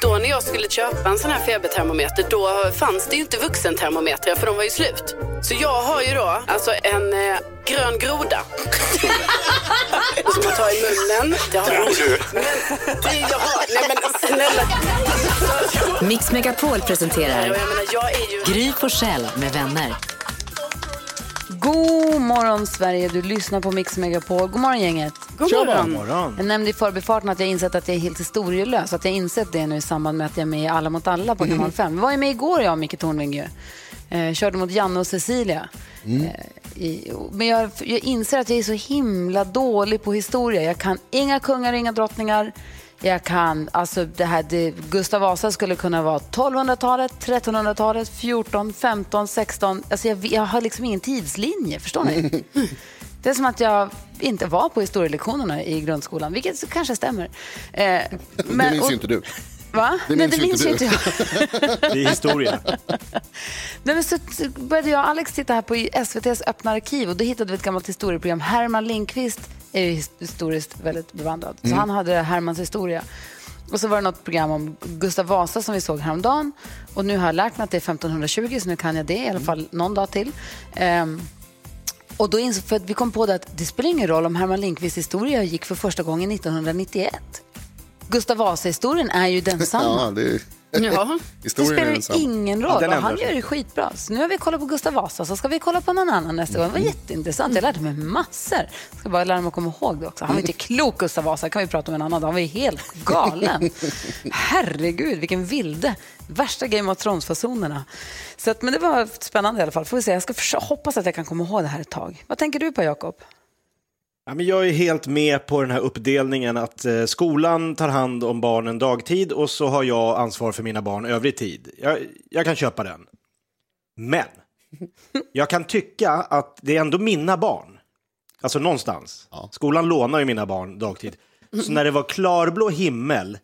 Då när jag skulle köpa en sån här febertermometer då fanns det ju inte vuxentermometrar för de var ju slut. Så jag har ju då alltså en eh, grön groda. Som man tar i munnen. Det har jag. Men det jag har, nej men snälla. Mix Megapol presenterar. Gry Forssell med vänner. God morgon Sverige, du lyssnar på Mix Megapol. God morgon gänget. God morgon. Jag nämnde i förbifarten att jag insett att jag är helt historielös. Att jag insett det nu i samband med att jag är med i Alla mot alla på kanal 5. Vi var ju med igår jag och Micke Tornving ju. Eh, körde mot Janne och Cecilia. Eh, i, men jag, jag inser att jag är så himla dålig på historia. Jag kan inga kungar, inga drottningar. Jag kan, alltså det här, det, Gustav Vasa skulle kunna vara 1200-talet, 1300-talet, 14, 15, 16. Alltså jag, jag har liksom ingen tidslinje, förstår ni? Det är som att jag inte var på historielektionerna i grundskolan, vilket kanske stämmer. Eh, det minns ju inte du. Va? Det Nej, minns det ju minns inte ju du. inte jag. Det är historia. Nej, men så började jag och Alex titta här på SVTs öppna arkiv och då hittade vi ett gammalt historieprogram. Herman Lindqvist är ju historiskt väldigt bevandrad, så han hade Hermans historia. Och så var det något program om Gustav Vasa som vi såg häromdagen. Och nu har jag lärt mig att det är 1520, så nu kan jag det i alla fall någon dag till. Ehm, och då insåg, för att vi kom på det att det spelar ingen roll om Herman Lindqvists historia gick för första gången 1991. Gustav Vasa-historien är ju densamma. Ja, det, är- Ja. Det spelar ingen Ja, roll. ändrar han gör det skitbra. Så nu har vi kollat på Gustav Vasa, så ska vi kolla på någon annan nästa gång. Det var jätteintressant. Jag lärde mig massor. Jag ska bara lära mig att komma ihåg det också. Han var inte klok, Gustav Vasa. kan vi prata om en annan dag. Han var ju helt galen. Herregud, vilken vilde. Värsta Game of Thrones-fasonerna. Så att, men det var spännande i alla fall. Får vi se. Jag ska hoppas att jag kan komma ihåg det här ett tag. Vad tänker du på, Jakob? Ja, men jag är helt med på den här uppdelningen att eh, skolan tar hand om barnen dagtid och så har jag ansvar för mina barn övrig tid. Jag, jag kan köpa den. Men jag kan tycka att det är ändå mina barn. Alltså någonstans. Skolan lånar ju mina barn dagtid. Så när det var klarblå himmel,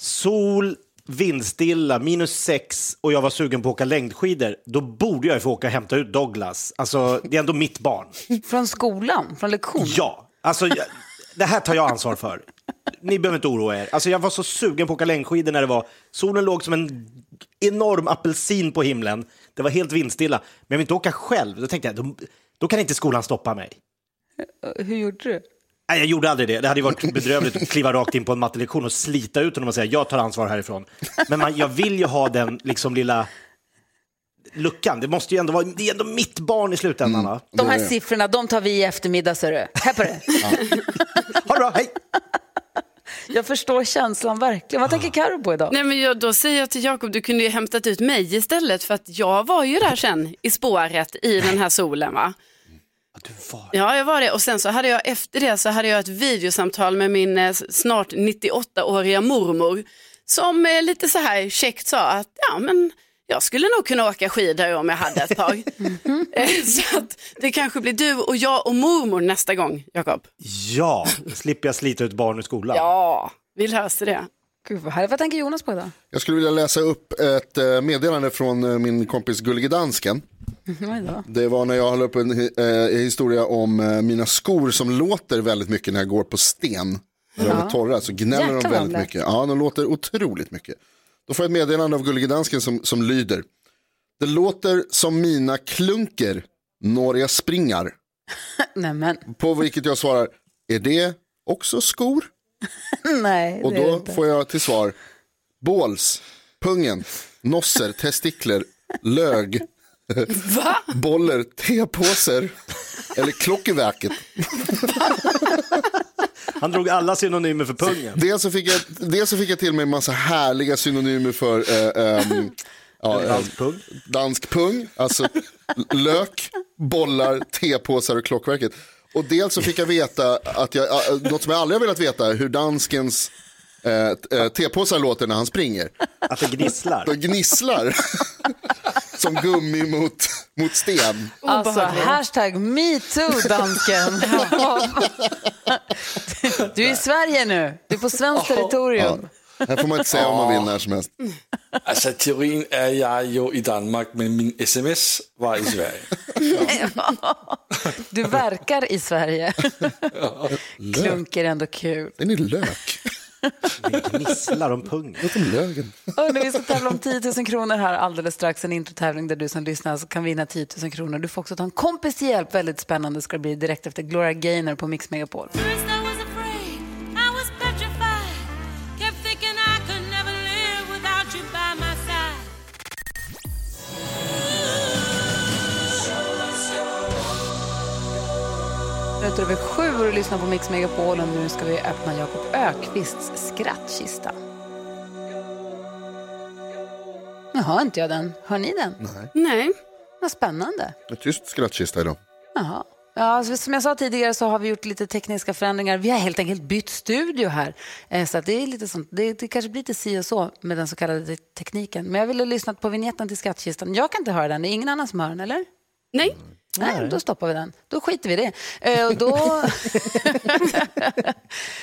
sol, vindstilla, minus sex och jag var sugen på att åka längdskidor, då borde jag ju få åka och hämta ut Douglas. Alltså, det är ändå mitt barn. Från skolan? Från lektionen? Ja, alltså jag, det här tar jag ansvar för. Ni behöver inte oroa er. Alltså jag var så sugen på att åka längdskidor när det var, solen låg som en enorm apelsin på himlen. Det var helt vindstilla. Men jag vill inte åka själv. Då tänkte jag, då, då kan inte skolan stoppa mig. Hur gjorde du? Nej, jag gjorde aldrig det. Det hade varit bedrövligt att kliva rakt in på en mattelektion och slita ut honom och säga jag tar ansvar härifrån. Men man, jag vill ju ha den liksom lilla luckan. Det måste ju ändå vara, det är ändå mitt barn i slutändan. va? De här siffrorna, de tar vi i eftermiddag, ser du. Här på det. Ha det bra, hej! Jag förstår känslan verkligen. Vad tänker Karo på idag? Nej, men jag, då säger jag till Jakob, du kunde ju hämtat ut mig istället för att jag var ju där sen i spåret i den här solen va. Du var... Ja, jag var det. Och sen så hade jag efter det så hade jag ett videosamtal med min eh, snart 98-åriga mormor som eh, lite så här käckt sa att ja, men jag skulle nog kunna åka skidor om jag hade ett tag. Eh, så att det kanske blir du och jag och mormor nästa gång, Jakob. Ja, slipper jag slita ut barn ur skolan. Ja, vi löser det. Gud, vad, härligt. vad tänker Jonas på idag? Jag skulle vilja läsa upp ett eh, meddelande från eh, min kompis Gullige Dansken. Då. Det var när jag höll upp en eh, historia om mina skor som låter väldigt mycket när jag går på sten. När de är torra så gnäller Jäklar de väldigt mycket. Ja, de låter otroligt mycket. Då får jag ett meddelande av Gullige Dansken som, som lyder. Det låter som mina klunker när jag springar. På vilket jag svarar, är det också skor? nej. Och det är det då inte. får jag till svar, båls, pungen, nosser, testikler, lög, boller, tepåser eller klockverket. Han drog alla synonymer för pungen. Dels så fick jag, dels så fick jag till mig en massa härliga synonymer för eh, ehm, ja, eh, Dansk pung. dansk pung, alltså lök, bollar, tepåsar och klockverket. Och dels så fick jag veta att jag, något som jag aldrig har velat veta, hur danskens eh, eh, tepåsar låter när han springer. Att det gnisslar. De gnisslar. som gummi mot, mot sten. Alltså, hashtag metoo, dansken. du är i Sverige nu. Du är på svenskt territorium. Här får man inte säga om man vill när som helst. Altså, teorien er jeg jo i Danmark, men min sms var i Sverige. Du verkar i Sverige. Klunk är ändå kul. Den är lök. Gnisslar om pungen. Låt som lögen. Hörrni, vi ska tävla om 10 000 kronor här alldeles strax. En introtävling där du som lyssnar kan vinna 10 000 kronor. Du får också ta en kompis till hjälp. Väldigt spännande ska det bli direkt efter Gloria Gaynor på Mix Megapol. Minuter över sju och du lyssnar på Mix Megapol och nu ska vi öppna Jakob Ökvists skrattkista. Nu hör inte jag den. Hör ni den? Nej. Vad spännande. Det är tyst skrattkista idag. Jaha. Ja, alltså, som jag sa tidigare så har vi gjort lite tekniska förändringar. Vi har helt enkelt bytt studio här. Eh, Så att det, är lite sånt, det, det kanske blir lite si och så med den så kallade tekniken. Men jag ville lyssna på vignetten till skattkistan. Jag kan inte höra den. Det är ingen annan som hör den, eller? Nej. Nej, då stoppar vi den. Då skiter vi i det. Eh, och då...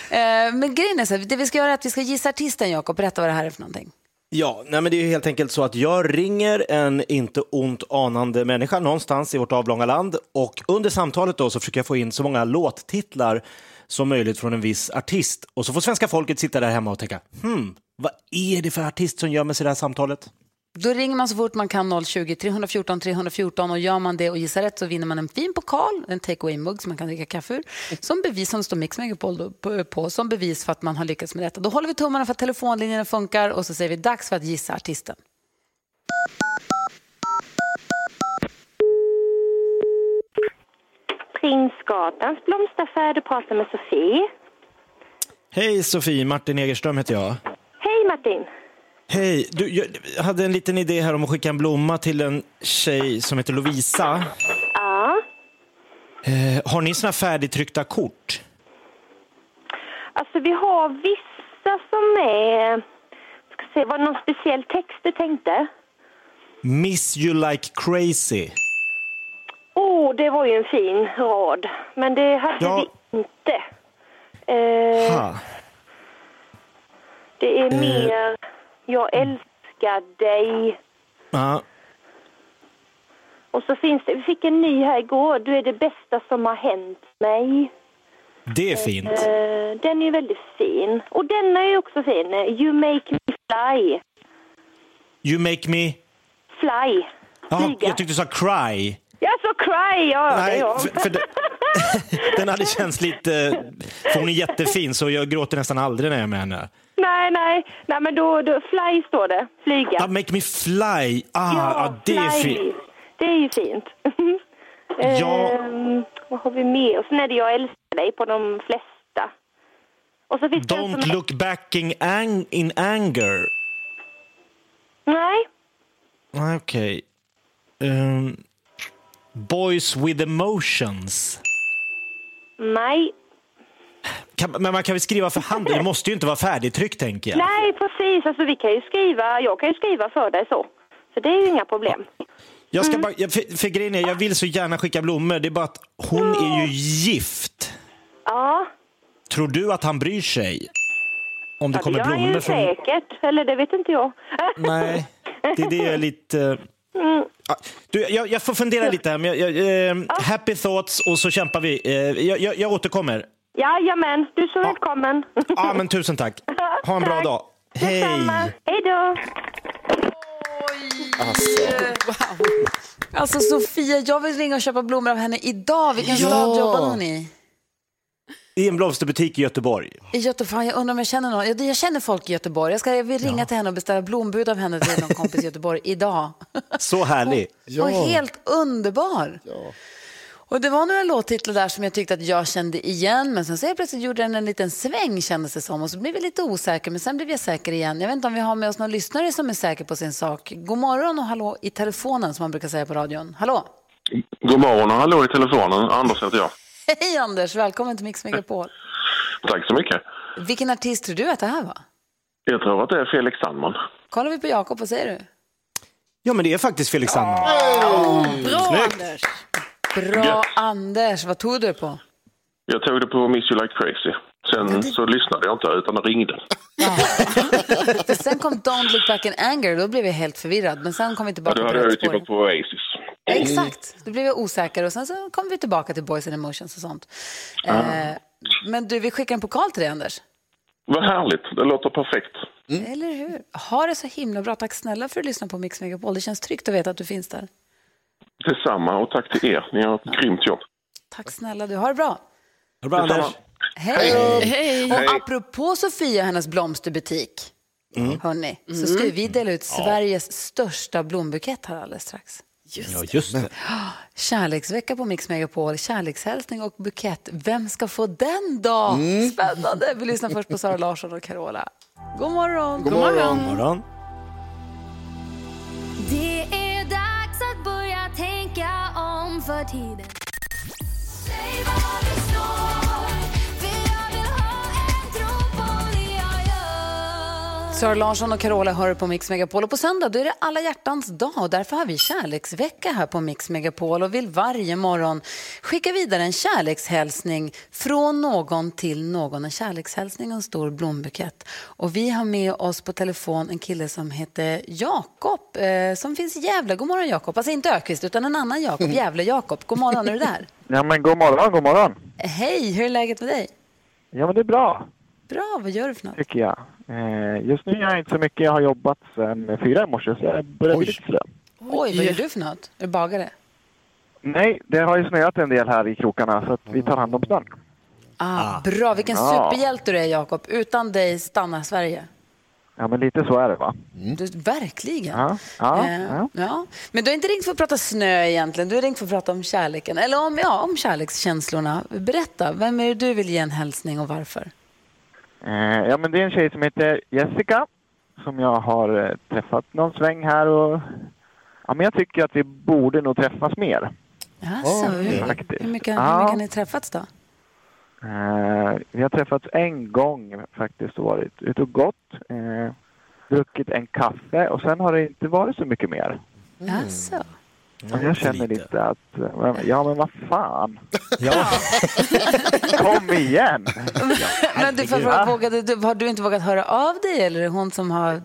Eh, Men grejen är så här, det vi ska göra är att vi ska gissa artisten, Jakob. Berätta vad det här är för någonting. Ja, nej men det är helt enkelt så att jag ringer en inte ont anande människa någonstans i vårt avlånga land och under samtalet då så försöker jag få in så många låttitlar som möjligt från en viss artist. Och så får svenska folket sitta där hemma och tänka, hmm, vad är det för artist som gömmer sig i det här samtalet? Då ringer man så fort man kan 020-314 314 och gör man det och gissar rätt så vinner man en fin pokal, en take away-mugg som man kan dricka kaffe ur, som bevis som det står Mix Megapol på, som bevis för att man har lyckats med detta. Då håller vi tummarna för att telefonlinjerna funkar och så säger vi dags för att gissa artisten. Prinsgatans blomsteraffär, du pratar med Sofie. Hej Sofie, Martin Egerström heter jag. Hej Martin. Hej, du, jag hade en liten idé här om att skicka en blomma till en tjej som heter Lovisa. Ja, Eh, har ni såna färdigtryckta kort? alltså vi har vissa som är... Ska se, var det någon speciell text du tänkte? Miss you like crazy. Åh, oh, det var ju en fin rad. Men det hade Ja. vi inte. Eh, Ha. det är mer... Jag älskar dig. Ja. Och så finns det... Vi fick en ny här igår. Du är det bästa som har hänt mig. Det är fint. Eh, den är ju väldigt fin. Och denna är ju också fin. You make me fly. You make me... Fly. Ja, Flyga. jag tyckte du sa cry. Ja, så cry, ja. det Nej, är för, för det, den hade känts lite... För hon är jättefin så jag gråter nästan aldrig när jag är med henne. nej, nej. Nej, men då, då... Fly står det. Flyga. Ah, make me fly. Ah, ja, det är fly. fint. Det är ju fint. Ja. Ehm, vad har vi sen är det Jag älskar dig på de flesta. Och så finns det Don't som... look back in, ang in anger. Nej. Ah, Okej. Ehm, boys with emotions. Nej. Kan, men man kan väl skriva för hand? Det måste ju inte vara färdigtryckt, tänker jag. Nej, precis. Alltså, vi kan ju skriva... Jag kan ju skriva för dig så. Så det är ju inga problem. Jag Mm. ska bara, jag, för, för grejen är, jag vill så gärna skicka blommor. Det är bara att hon är ju gift. Ja. Tror du att han bryr sig? Om det ja det kommer han blommor från... säkert. Eller det vet inte jag. Nej, det är det jag är lite... Ah, Du, jag, jag får fundera lite här. Men jag, jag, eh, happy thoughts och så kämpar vi. Eh, jag, jag, jag återkommer. Jajamän, du är så välkommen. Ja, men tusen tack. Ha en bra Tack. dag. Hej! Hej då. Alltså Sofia, jag vill ringa och köpa blommor av henne idag. Vilken Ja. stad jobbar hon i? I en blomsterbutik i Göteborg. I Göteborg. Jag undrar om jag känner någon. Jag, jag känner folk i Göteborg. Jag, ska, jag vill ringa till henne och beställa blombud av henne till någon kompis i Göteborg idag. Så härlig. Och helt underbar. Och det var några låttitlar där som jag tyckte att jag kände igen, men sen så jag plötsligt gjorde den en liten sväng kändes det som och så blev vi lite osäker, men sen blev jag säker igen. Jag vet inte om vi har med oss någon lyssnare som är säker på sin sak. God morgon och hallå i telefonen som man brukar säga på radion. Hallå! God morgon och hallå i telefonen. Anders heter jag. Hej Anders, välkommen till Mix Megapol. Tack så mycket. Vilken artist tror du att det här var? Jag tror att det är Felix Sandman. Kollar vi på Jakob, vad säger du? Ja, men det är faktiskt Felix Sandman. Bra Snyggt. Anders. Bra Anders, vad tog du på? Jag tog det på Miss You Like Crazy. Sen så lyssnade jag inte utan det ringde. Sen kom Don't look back in anger, då blev jag helt förvirrad. Men sen kom vi Ja, tillbaka då på hade jag ju tippat på Oasis. Exakt, då blev jag osäker och sen så kom vi tillbaka till Boys and Emotions och sånt. Eh, men du, vi skickar en pokal till dig Anders. Vad härligt, det låter perfekt. Eller hur? Ha det så himla bra. Tack snälla för att du lyssnar på Mix Megapol. Det känns tryggt att veta att du finns där. Detsamma och tack till er. Ni har ett grymt jobb. Tack snälla du. Ha det bra. Ha det bra, Anders. Hej! Hej. Och apropå Sofia och hennes blomsterbutik, hörni, så ska vi dela ut Sveriges största blombukett här alldeles strax. Ja, just det. Kärleksvecka på Mix Megapol, kärlekshälsning och bukett. Vem ska få den då? Spännande! Vi lyssnar först på Sara Larsson och Carola. God morgon! God morgon. Morgon. Det är dags att börja tänka om för tiden. Säg var du står, Sara Larsson och Carola hör på Mix Megapol och på söndag då är det alla hjärtans dag och därför har vi kärleksvecka här på Mix Megapol och vill varje morgon skicka vidare en kärlekshälsning från någon till någon. En kärlekshälsning och en stor blombukett. Och vi har med oss på telefon en kille som heter Jakob eh, som finns i Gävle. God morgon Jakob, alltså inte Ökvist utan en annan Jakob, Gävle-Jakob. God morgon, är du där? Ja men god morgon, god morgon. Hej, hur är läget med dig? Ja men det är bra, Bra, vad gör du för något? tycker jag. Eh, just nu gör jag inte så mycket. Jag har jobbat sedan fyra i morse så jag börjar bli Oj. lite slö. Oj, vad gör du för något? Är du bagare? Nej, det har ju snöat en del här i krokarna så att vi tar hand om snön. Ah, bra, vilken Ja. superhjälte du är Jakob. Utan dig stannar Sverige. Ja men lite så är det va? Du, verkligen. Ja, ja, Eh, ja. ja. Men du har inte ringt för att prata snö egentligen. Du har ringt för att prata om kärleken. Eller om, ja, om kärlekskänslorna. Berätta, vem är det du vill ge en hälsning och varför? Eh, ja men det är en tjej som heter Jessica som jag har eh, träffat någon sväng här och ja men jag tycker att vi borde nog träffas mer. Alltså, hur, Faktiskt. hur, mycket, hur Ja. mycket har ni träffats då? Eh, vi har träffats en gång faktiskt och varit ute och gått. Eh, druckit en kaffe och sen har det inte varit så mycket mer. Alltså. Och jag känner lite att, eh, ja men vad fan, Ja. kom igen! Men du, för, för, vågade, du, har du inte vågat höra av dig eller är det hon som har...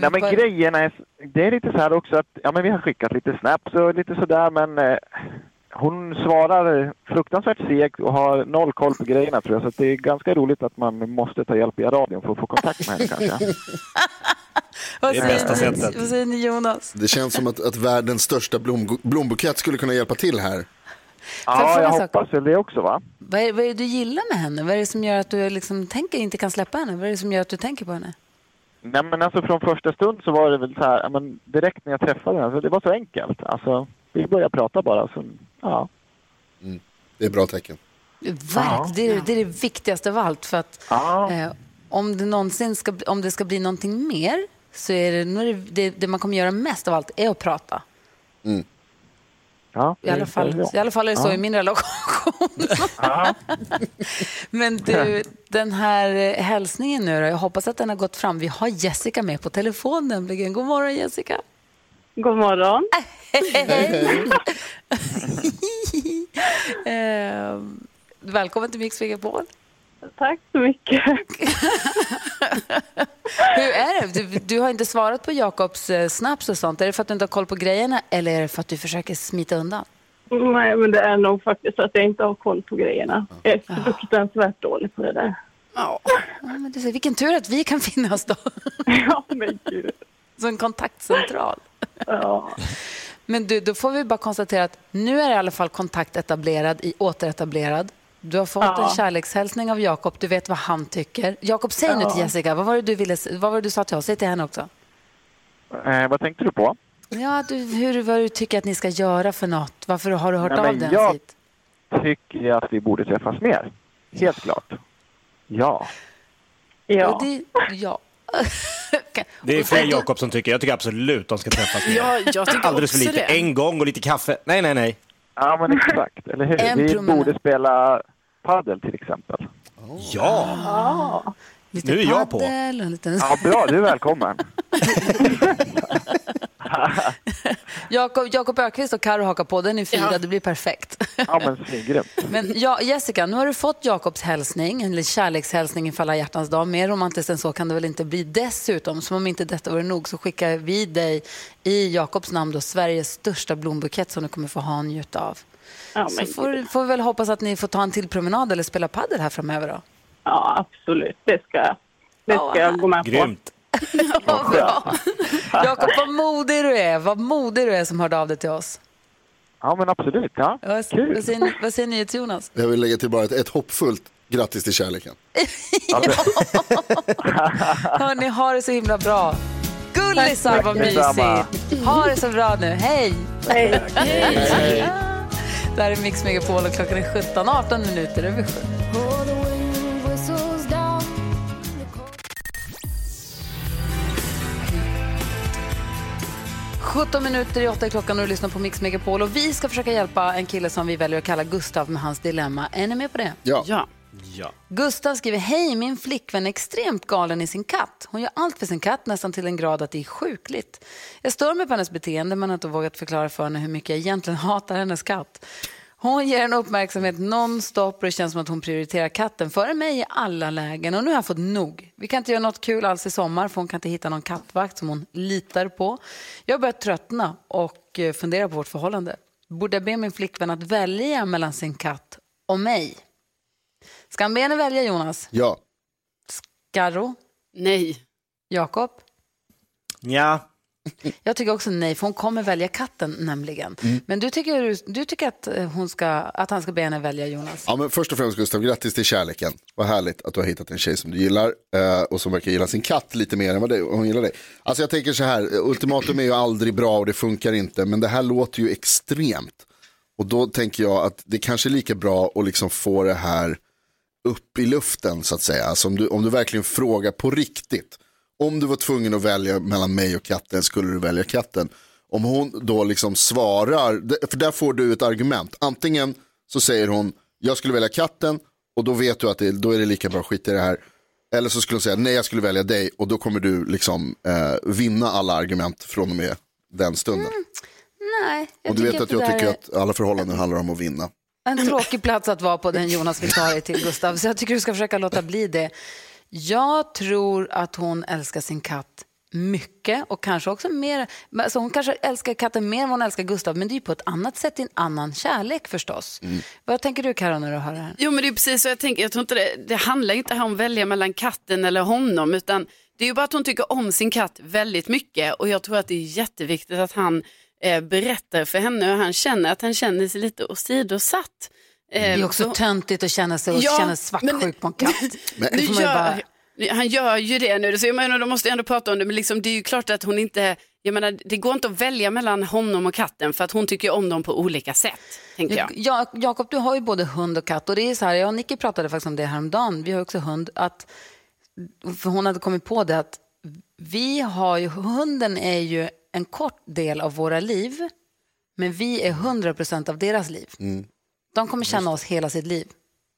Nej men grejen är, det är lite så här också att, ja men vi har skickat lite snaps och lite sådär men eh, hon svarar fruktansvärt segt och har noll koll på grejerna tror jag så det är ganska roligt att man måste ta hjälp via radion för att få kontakt med henne kanske. vad det är säger bästa ni- sättet. Vad säger ni Jonas? Det känns som att, att världens största blom, blombukett skulle kunna hjälpa till här. jag Ja, jag sak? hoppas väl det också va? Vad är, vad är det du gillar med henne? Vad är det som gör att du liksom tänker, inte kan släppa henne? Vad är det som gör att du tänker på henne? Nej men alltså från första stund så var det väl så här, men direkt när jag träffade henne, så det var så enkelt. Alltså, vi började prata bara. Så, ja. Det är bra tecken. Verk, det, är, det är det viktigaste av allt. För att, Ja. eh, om det någonsin ska, om det ska bli någonting mer så är det, nu det, det, det man kommer göra mest av allt är att prata. Ja, I alla, fall. I alla fall är det så Ja. i min relation. Ja. Men du, den här eh, hälsningen nu då, jag hoppas att den har gått fram. Vi har Jessica med på telefon nämligen. God morgon Jessica. God morgon. eh, välkommen till Mix Megapol. Tack så mycket. Hur är det? Du, du har inte svarat på Jakobs eh, snaps och sånt. Är det för att du inte har koll på grejerna eller är det för att du försöker smita undan? Nej, men det är nog faktiskt att jag inte har koll på grejerna. Jag är fruktansvärt dålig på det där. Ja. Ja, men du ser, vilken tur att vi kan finnas då. Ja, men gud. Som en kontaktcentral. Ja. Men du, då får vi bara konstatera att nu är i alla fall kontakt etablerad i återetablerad. Du har fått Ja. en kärlekshälsning av Jakob. Du vet vad han tycker. Jakob, säg nu till Jessica. Vad var det du, ville, vad var det du sa till oss? Säg till henne också. Eh, vad tänkte du på? Ja, du, hur, vad du tycker att ni ska göra för något. Varför har du hört Nej, av dig jag- hit? Tycker att vi borde träffas mer. Helt klart. Ja. Ja. Det, ja. Det är fler Jakob som tycker, jag tycker absolut de ska träffas mer. Ja, jag tycker Alldeles för lite. det. En gång och lite kaffe. Nej, nej, nej. Ja, men exakt. Eller hur? En vi promenad. borde spela padel till exempel. Ja, Lite Nu är jag på. liten... Ja, bra. Du är välkommen. Jakob, Jakob Ökvist och Karo hakar på, den är fyra, Ja. det blir perfekt. Ja, men svingrymt. Men ja, Jessica, nu har du fått Jakobs hälsning, eller kärlekshälsning inför alla hjärtans dag. Mer romantiskt än så kan det väl inte bli. Dessutom, som om inte detta vore nog, så skickar vi dig i Jakobs namn då Sveriges största blombukett som du kommer få ha njuta av. Ja, Så får, får vi väl hoppas att ni får ta en till promenad eller spela padel här framöver då. Ja absolut. Det ska, det Ja, ska jag gå med på. Grymt. Vad bra. Jakob, vad modig du är. Vad modig du är som hörde av dig till oss. Ja, men absolut. Ja. Vad, vad Kul. säger, vad säger ni till Jonas? Jag vill lägga till bara ett, ett hoppfullt grattis till kärleken. Hörni, ha det så himla bra. Gullisar, vad mysigt. Ha det så bra nu. Hej! Hej. Det här är Mix Megapol och klockan är 17.18 minuter över 7. 17 minuter i 8 är klockan och du lyssnar på Mix Megapol. Och vi ska försöka hjälpa en kille som vi väljer att kalla Gustav med hans dilemma. Är ni med på det? Ja. Ja. Ja. Gustav skriver, hej min flickvän är extremt galen i sin katt. Hon gör allt för sin katt nästan till en grad att det är sjukligt. Jag stör mig på hennes beteende men har inte vågat förklara för henne hur mycket jag egentligen hatar hennes katt. Hon ger en uppmärksamhet nonstop och det känns som att hon prioriterar katten före mig i alla lägen. Och nu har jag fått nog. Vi kan inte göra något kul alls i sommar för hon kan inte hitta någon kattvakt som hon litar på. Jag har börjat tröttna och eh, fundera på vårt förhållande. Borde jag be min flickvän att välja mellan sin katt och mig? Ska han be henne välja Jonas? Ja. Garro? Nej. Jakob? Ja, Jag tycker också nej, för hon kommer välja katten nämligen. Men du tycker, du tycker att, eh, hon ska, att han ska be henne välja Jonas? ja, men först och främst Gustav, grattis till kärleken. Vad härligt att du har hittat en tjej som du gillar eh, och som verkar gilla sin katt lite mer än vad hon gillar dig. Alltså jag tänker så här, ultimatum är ju aldrig bra och det funkar inte, men det här låter ju extremt. Och då tänker jag att det kanske är lika bra att liksom få det här upp i luften så att säga. Alltså om, du, om du verkligen frågar på riktigt. Om du var tvungen att välja mellan mig och katten, skulle du välja katten? Om hon då liksom svarar, för där får du ett argument. Antingen så säger hon, jag skulle välja katten och då vet du att det, då är det lika bra att skita i det här. Eller så skulle hon säga, nej jag skulle välja dig och då kommer du liksom eh, vinna alla argument från och med den stunden. Nej, jag och du vet att jag tycker är att alla förhållanden handlar om att vinna. en tråkig plats att vara på den Jonas vill ta dig till Gustav. Så jag tycker du ska försöka låta bli det. Jag tror att hon älskar sin katt mycket och kanske också mer. Alltså hon kanske älskar katten mer än vad hon älskar Gustav, men det är ju på ett annat sätt, en annan kärlek förstås. Vad tänker du Karo när du hör det här? Jo men det är precis så jag tänker, jag tror inte det, det handlar inte här om att välja mellan katten eller honom utan det är ju bara att hon tycker om sin katt väldigt mycket och jag tror att det är jätteviktigt att han eh, berättar för henne hur han känner, att han känner sig lite åsidosatt. Eh, Det är också så- töntigt att känna sig, och Ja, känna svartsjuk på en katt. Men- Nu gör, bara... Han gör ju det nu, så jag menar, de måste ändå prata om det, men liksom, det är ju klart att hon inte, jag menar, det går inte att välja mellan honom och katten för att hon tycker om dem på olika sätt, tänker jag. Ja, Jakob, du har ju både hund och katt och det är så här, jag och Nicky pratade faktiskt om det häromdagen, vi har också hund, att, för hon hade kommit på det att vi har ju, hunden är ju en kort del av våra liv, men vi är 100% av deras liv. De kommer känna oss hela sitt liv,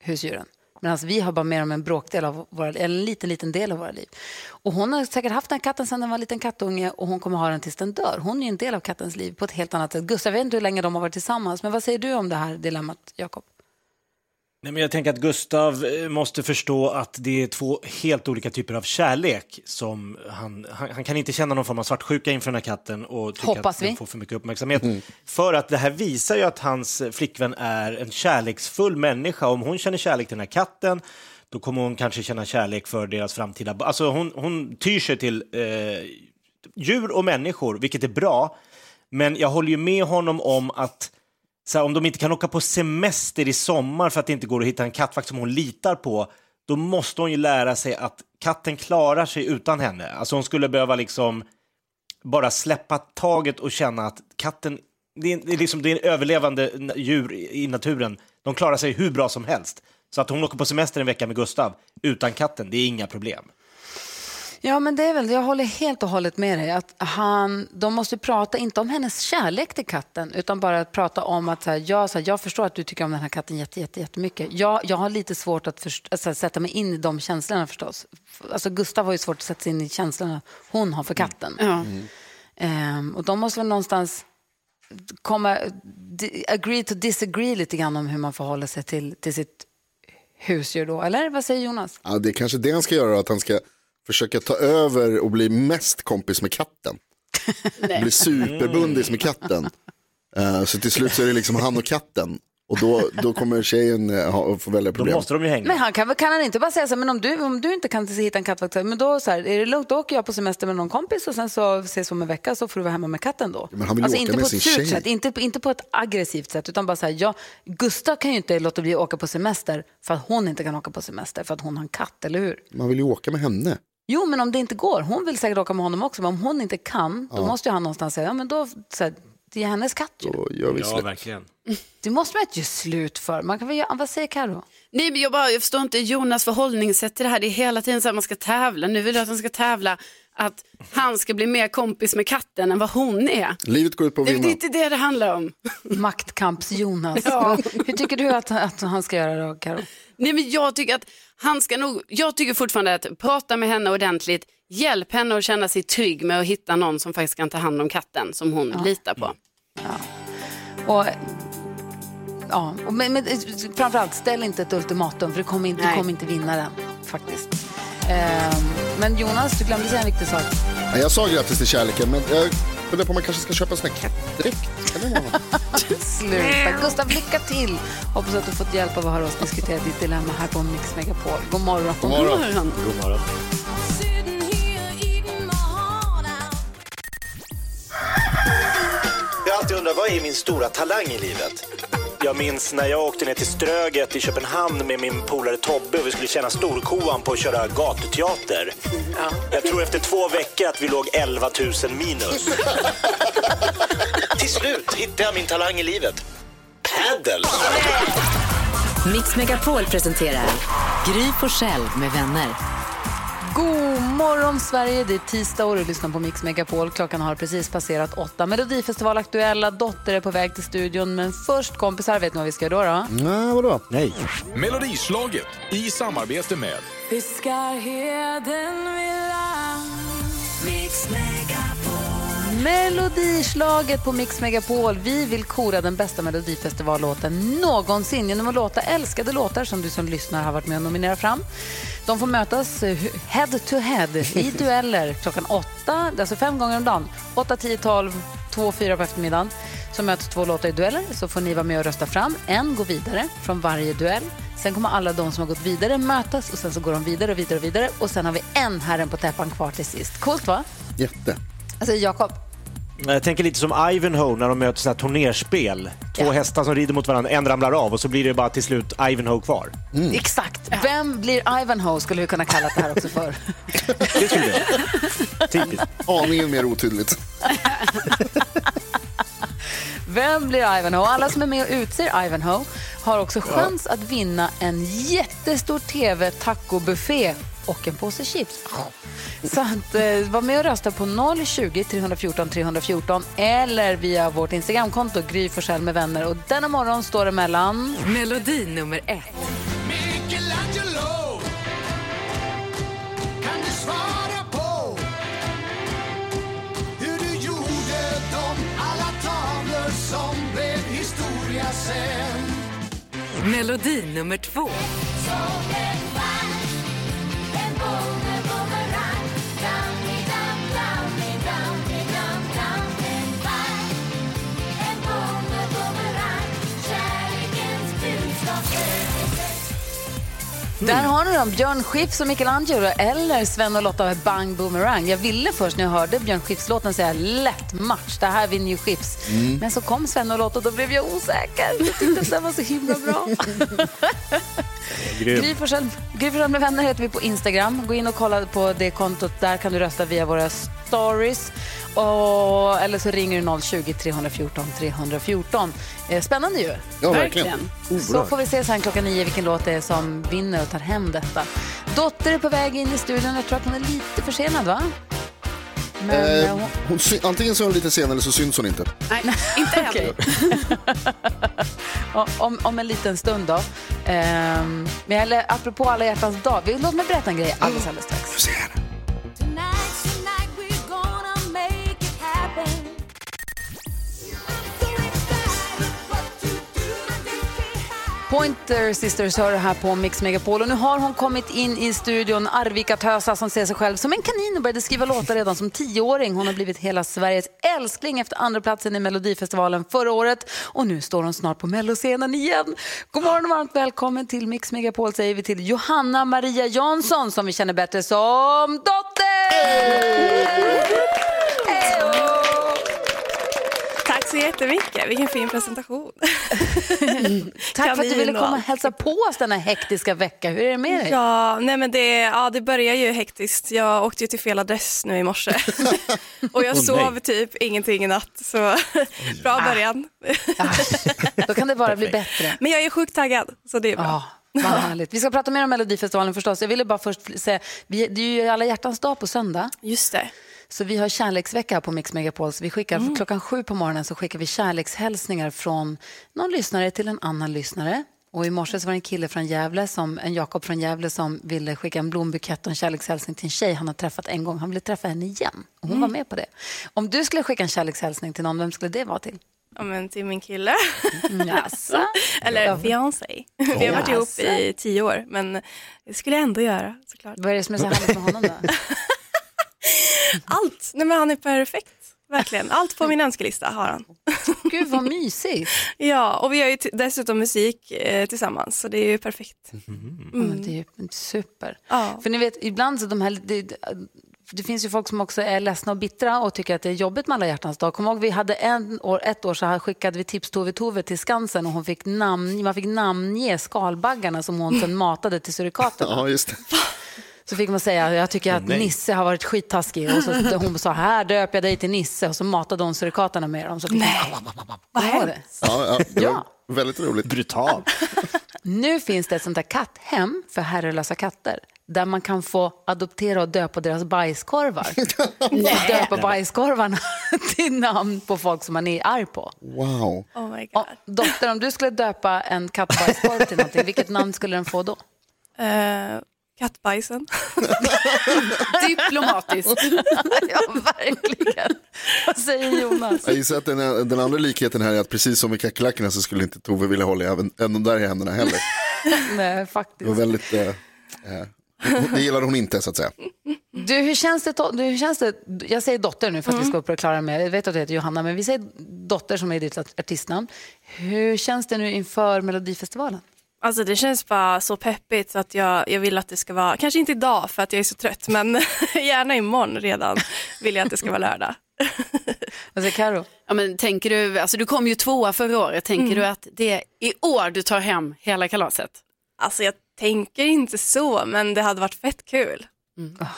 husdjuren. Medan vi har bara mer om en bråkdel av våra en liten, liten del av våra liv. Och hon har säkert haft den katten sedan den var en liten kattunge och hon kommer ha den tills den dör. Hon är ju en del av kattens liv på ett helt annat sätt. Gustav, jag vet inte hur länge de har varit tillsammans, men vad säger du om det här dilemmat, Jakob? Nej, men jag tänker att Gustav eh, måste förstå att det är två helt olika typer av kärlek. Som han, han, han kan inte känna någon form av svartsjuka inför den här katten och tycka Hoppas att den får för mycket uppmärksamhet. För att det här visar ju att hans flickvän är en kärleksfull människa. Om hon känner kärlek till den här katten då kommer hon kanske känna kärlek för deras framtida... Alltså hon, hon tyr sig till eh, djur och människor, vilket är bra. Men jag håller ju med honom om att så här, om de inte kan åka på semester i sommar för att det inte går att hitta en kattvakt som hon litar på, då måste hon ju lära sig att katten klarar sig utan henne. Alltså hon skulle behöva liksom bara släppa taget och känna att katten, det är, det är, liksom, det är en överlevande djur i naturen. De klarar sig hur bra som helst. Så att hon åker på semester en vecka med Gustav utan katten, det är inga problem. Ja, men det är väl, jag håller helt och hållet med dig. Att han, de måste prata, inte om hennes kärlek till katten, utan bara att prata om att så här, jag, så här, jag förstår att du tycker om den här katten jätte, jätte, jättemycket. Jag, jag har lite svårt att först, alltså, sätta mig in i de känslorna förstås. Alltså, Gustav har ju svårt att sätta sig in i känslorna hon har för katten. Ja. Ehm, och de måste väl någonstans komma, agree to disagree lite grann om hur man förhåller sig till, till sitt husdjur då. Eller vad säger Jonas? Ja, det är kanske det han ska göra, att han ska försöka ta över och bli mest kompis med katten. bli superbundis med katten. Eh, så till slut så är det liksom han och katten. Och då, då kommer tjejen eh, ha, få välja problem. de ju hänga. Men han kan, kan han inte bara säga så här, men om du, om du inte kan hitta en kattvakt, men då så här, är det lugnt, då åker jag på semester med någon kompis och sen så ses vi om en vecka så får du vara hemma med katten då. men han vill alltså åka inte med på sin ett surt tjej. sätt, inte, inte på ett aggressivt sätt, utan bara så här, ja, Gustav kan ju inte låta bli att åka på semester för att hon inte kan åka på semester för att hon har en katt, eller hur? Man vill ju åka med henne. Jo, men om det inte går, hon vill säkert åka med honom också, men om hon inte kan, då Ja. måste ju han någonstans säga, ja men då, så här, det är hennes katt ju. Då gör vi Ja, slut. verkligen. Det måste man göra slut för. Man kan väl göra, vad säger Karo? Nej, men jag, bara, jag förstår inte Jonas förhållningssätt till det här. Det är hela tiden så att man ska tävla. Nu vill jag att han ska tävla att han ska bli mer kompis med katten än vad hon är. Livet går ut på att Det är vinna. inte det det handlar om. Maktkamps-Jonas. Ja. Hur tycker du att, att han ska göra då, Karo? Nej, men jag tycker att han ska nog, jag tycker fortfarande att prata med henne ordentligt, hjälp henne att känna sig trygg med att hitta någon som faktiskt kan ta hand om katten som hon litar på. Och, ja, och men, men, framförallt, ställ inte ett ultimatum för du kommer inte, du kommer inte vinna den faktiskt. Ehm, men Jonas, du glömde säga en viktig sak. Ja, Jag sa grattis till kärleken, men jag funderar på om man kanske ska köpa en sån här kattdräkt. Sluta. Gustav, lycka till! Hoppas att du fått hjälp av att höra oss diskutera ditt dilemma här på Mix Megapol. God morgon. God morgon. God morgon. Jag har alltid undrat, vad är min stora talang i livet? Jag minns när jag åkte ner till Ströget i Köpenhamn med min polare Tobbe och vi skulle tjäna storkovan på att köra gatuteater. Jag tror efter två veckor att vi låg 11 000 minus. till slut hittade jag min talang i livet. Paddle! Mix Megapol presenterar Gry Forssell med vänner. God morgon Sverige, det är tisdag och du lyssnar på Mix Megapol. Klockan har precis passerat åtta. Melodifestival aktuella, Dotter är på väg till studion. Men först kompisar, vet ni vad vi ska göra då? Nej, vadå? Nej. Melodislaget i samarbete med Fiskarheden vid land Mix Melodislaget på Mix Megapol. Vi vill kora den bästa melodifestivallåten någonsin genom att låta älskade låtar som du som lyssnar har varit med och nominerat fram. De får mötas eh, head to head i dueller klockan åtta, alltså fem gånger om dagen. Åtta, tio, tolv, två, fyra på eftermiddagen. Så möts två låtar i dueller, så får ni vara med och rösta fram. En går vidare från varje duell. Sen kommer alla de som har gått vidare mötas och sen så går de vidare och vidare och vidare. Och sen har vi en herren på täppan kvar till sist. Coolt va? Jätte. Alltså Jakob, Jag tänker lite som Ivanhoe när de möter här turnerspel. Två hästar som rider mot varandra, en ramlar av och så blir det bara till slut Ivanhoe kvar. Exakt. Vem blir Ivanhoe skulle vi kunna kalla det här också för. Det skulle det Typiskt. Aningen mer otydligt. Vem blir Ivanhoe? Alla som är med och utser Ivanhoe har också chans att vinna en jättestor tv-tacobuffé och en påse chips. Så att, eh, var med och rösta på 020 314 314 eller via vårt Instagramkonto Gry Forssell med vänner. Och denna morgon står det mellan... Melodi nummer ett. Michelangelo Kan du svara på Hur du gjorde de alla tavlor som blev historia sen Melodi nummer två. Där har ni dem, Björn Skifs och Michelangelo eller Sven och Lotta med Bang Boomerang. Jag ville först när jag hörde Björn Skifs-låten säga lätt match, det här vinner ju Skifs. Mm. Men så kom Sven och Lotta och då blev jag osäker. Jag tyckte att den var så himla bra. Gry Forssell med vänner heter vi på Instagram. Gå in och kolla på det kontot. Där kan du rösta via våra stories. Och, eller så ringer du 020 314 314. Eh, Spännande ju. Ja, verkligen. Så får vi se sen klockan nio vilken låt det är som vinner och tar hem detta. Dotter är på väg in i studion. Jag tror att hon är lite försenad, va? Men, eh, Eh, hon... hon, antingen så är hon lite sen eller så syns hon inte. Nej, inte. Ja, om, om en liten stund då. Ehm, men apropå alla hjärtans dag, vi- låt mig berätta en grej alldeles, alldeles strax. Pointer Sisters hör här på Mix Megapol och nu har hon kommit in i studion, Arvika Tösa som ser sig själv som en kanin och började skriva låtar redan som tioåring. Hon har blivit hela Sveriges älskling efter andra platsen i Melodifestivalen förra året och nu står hon snart på melloscenen igen. God morgon och varmt välkommen till Mix Megapol säger vi till Johanna Maria Jansson som vi känner bättre som Dotter! Tack så jättemycket. Vilken fin presentation. Tack för att du ville komma och hälsa på oss denna hektiska vecka. Hur är det med dig? Ja, nej men det, ja, det börjar ju hektiskt. Jag åkte ju till fel adress nu i morse. och jag Åh, sov nej. typ ingenting i natt. Så bra början. Då kan det bara bli bättre. Men jag är sjukt taggad, så det är bra. Ja, vad härligt. Vi ska prata mer om Melodifestivalen förstås. Jag ville bara först säga, det är ju alla hjärtans dag på söndag. Just det. Så vi har kärleksvecka här på Mix Megapol. Så vi skickar, Mm. Klockan sju på morgonen så skickar vi kärlekshälsningar från någon lyssnare till en annan lyssnare. Och i morse så var det en kille från Gävle, som, en Jakob från Gävle som ville skicka en blombukett och en kärlekshälsning till en tjej han har träffat en gång. Han ville träffa henne igen och hon Mm. var med på det. Om du skulle skicka en kärlekshälsning till någon, vem skulle det vara till? Ja, men till min kille. Jaså? Eller fiancé. Vi har varit ihop i tio år, men det skulle jag ändå göra såklart. Vad är det som är så härligt med honom då? Allt. Nej, men han är perfekt. Verkligen. Allt på min önskelista har han. Gud vad mysigt. ja, och vi gör ju dessutom musik eh, tillsammans, så det är ju perfekt. Ja, men det är ju super. Ja. För ni vet, ibland så de här... Det, det finns ju folk som också är ledsna och bittra och tycker att det är jobbigt med alla hjärtans dag. Kom ihåg, vi hade en år, ett år så här skickade vi tips Tove Tove till Skansen och hon fick namn, man fick namnge skalbaggarna som hon sen matade till surikaterna. Ja, just det. Så fick man säga, jag tycker att nej. Nisse har varit skittaskig. Och så, hon sa, här döper jag dig till Nisse. Och så matade hon surikaterna med dem. Så fick Nej. Vad var det? Ja, ja, det var Ja. väldigt roligt. Brutalt. Nu finns det ett sånt där katthem för herrelösa katter där man kan få adoptera och döpa deras bajskorvar. och döpa bajskorvarna till namn på folk som man är arg på. Wow. Oh my God. Dotter, om du skulle döpa en kattbajskorv till någonting, vilket namn skulle den få då? Eh, kattbajsen. Diplomatiskt. ja, verkligen. Vad säger Jonas? Jag gissar att den, den andra likheten här är att precis som med kackerlackorna så skulle inte Tove vilja hålla även, även de där i händerna heller. Nej, Det faktiskt. var väldigt, eh, eh, det gillade hon inte så att säga. Du, hur känns det? Du, hur känns det? Jag säger dotter nu för att vi ska upp och klara med. Jag vet att du heter Johanna, men vi säger dotter som är ditt artistnamn. Hur känns det nu inför Melodifestivalen? Alltså det känns bara så peppigt så att jag, jag vill att det ska vara, kanske inte idag för att jag är så trött, men gärna imorgon redan vill jag att det ska vara lördag. Vad säger Karo? Ja, men tänker du, alltså du kom ju tvåa förra året, tänker Mm. du att det är i år du tar hem hela kalaset? Alltså jag tänker inte så, men det hade varit fett kul.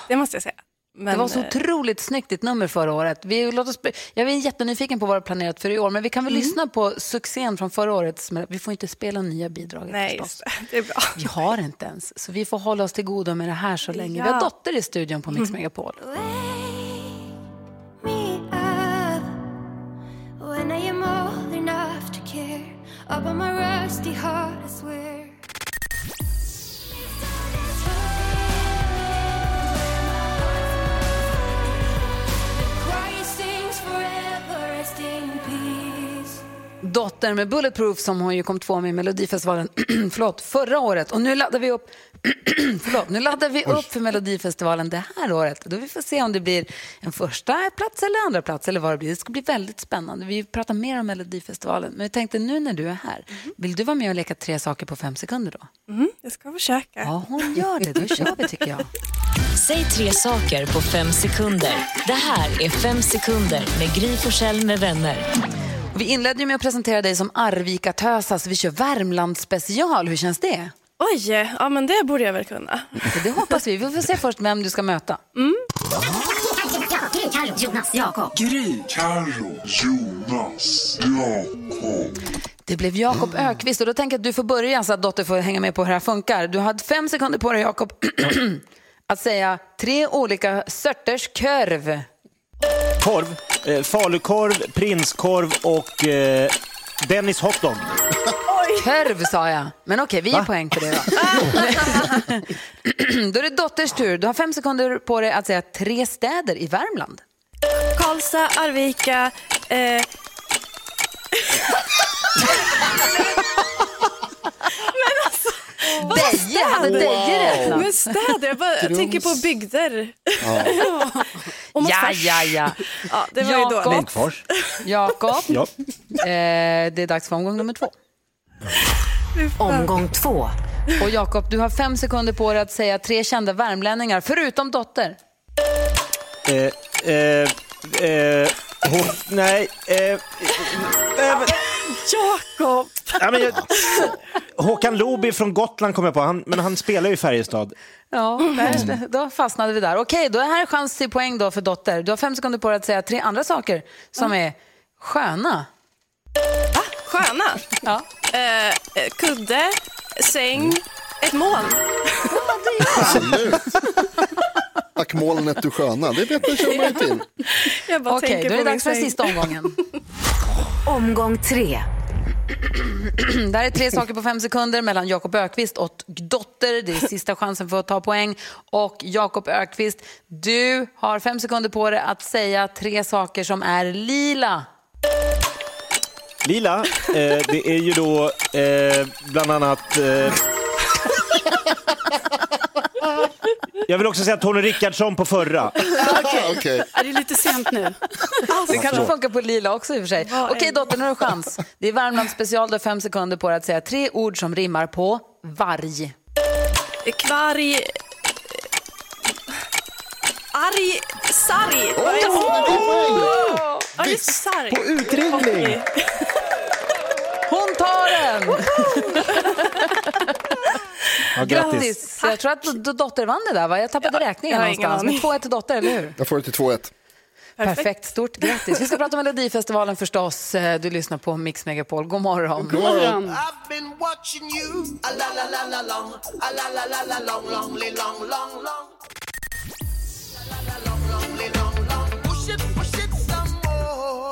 Det måste jag säga. Men, det var så eh, otroligt snyggt ditt nummer förra året. Vi, låt oss, jag är jättenyfiken på vad du har planerat för i år, men vi kan väl Mm. lyssna på succén från förra året. Vi får inte spela nya bidrag Nej, förstås. det. är bra. Vi har inte ens, så vi får hålla oss till godo med det här så länge. Vi Ja. har dotter i studion på Mix Megapol. Old enough to care about my rusty heart, I swear. Dotter med Bulletproof som hon ju kom två med i Melodifestivalen förlåt, förra året. Och nu laddar vi upp Förlåt, nu laddar vi upp för Melodifestivalen det här året. Då vi får se om det blir en första plats eller andra plats eller vad det blir. Det ska bli väldigt spännande. Vi pratar mer om Melodifestivalen. Men jag tänkte nu när du är här, vill du vara med och leka tre saker på fem sekunder då? Mm, jag ska försöka. Ja, hon gör det. Då kör vi tycker jag. Säg tre saker på fem sekunder. Det här är Fem sekunder med Gry Forssell med vänner. Vi inledde ju med att presentera dig som Arvika-tösa, så vi kör Värmland special. Hur känns det? Oj, ja men det borde jag väl kunna. Det hoppas vi. Vi får se först vem du ska möta. Gry, Carro, Jonas, Jakob. Gry, Carro, Jonas, Jakob. Det blev Jakob Ökvist och då tänker jag att du får börja så att Dotter får hänga med på hur det här funkar. Du har fem sekunder på dig Jakob att säga tre olika sorters korv. Korv, eh, falukorv, prinskorv och eh, Dennis hotdog. Korv sa jag. Men okej, vi ger poäng för det då. då är det Dotters tur. Du har fem sekunder på dig att säga tre städer i Värmland. Karlstad, Arvika, eh... Deje, hade Deje räknat? Men städer, jag bara tänker på bygder. Ja. Och Ja, ja, ja. ja det var ju Jakob. dåligt. Munkfors. Jakob, Ja. eh, det är dags för omgång nummer två. Omgång två. Och Jakob, du har fem sekunder på dig att säga tre kända värmlänningar, förutom Dotter. Eh, eh, eh, hon, nej. Eh, eh, eh, Jakob! ja, men jag, Håkan Looby från Gotland kom jag på, han, men han spelar ju i Färjestad. Ja, där, då fastnade vi där. Okej, då är här chans till poäng då för Dotter. Du har fem sekunder på dig att säga tre andra saker som är sköna. Sköna? Ja. Eh, eh, kudde, säng, ett moln. Absolut. Tack molnet du sköna, det vet man känner man ju till. Jag bara Okej, tänker då är det dags för säng. sista omgången. Omgång tre. Det här är tre saker på fem sekunder mellan Jakob Ökvist och Dotter. Det är sista chansen för att ta poäng. Och Jakob Ökvist, du har fem sekunder på dig att säga tre saker som är lila. Lila, eh, det är ju då eh, bland annat... Eh, jag vill också säga Tony Rickardsson på förra. Okej. Ja, det är lite sent nu. Det kanske funkar på lila också i och för sig. Okej Dotter, nu har du chans. Det är Värmland special, du har fem sekunder på dig att säga tre ord som rimmar på varg. Kvarg... Arg... Sarg. Ja, det är sarg. På utringning! Hon tar den! Ja, Grattis! Jag tror att Dotter vann det där, va? Jag tappade räkningen jag någonstans. Men 2-1 till Dotter, eller hur? Jag får det till 2-1. Perfekt. Stort grattis. Vi ska prata om Melodifestivalen förstås. Eh, Du lyssnar på Mix Megapol. God morgon. God morgon.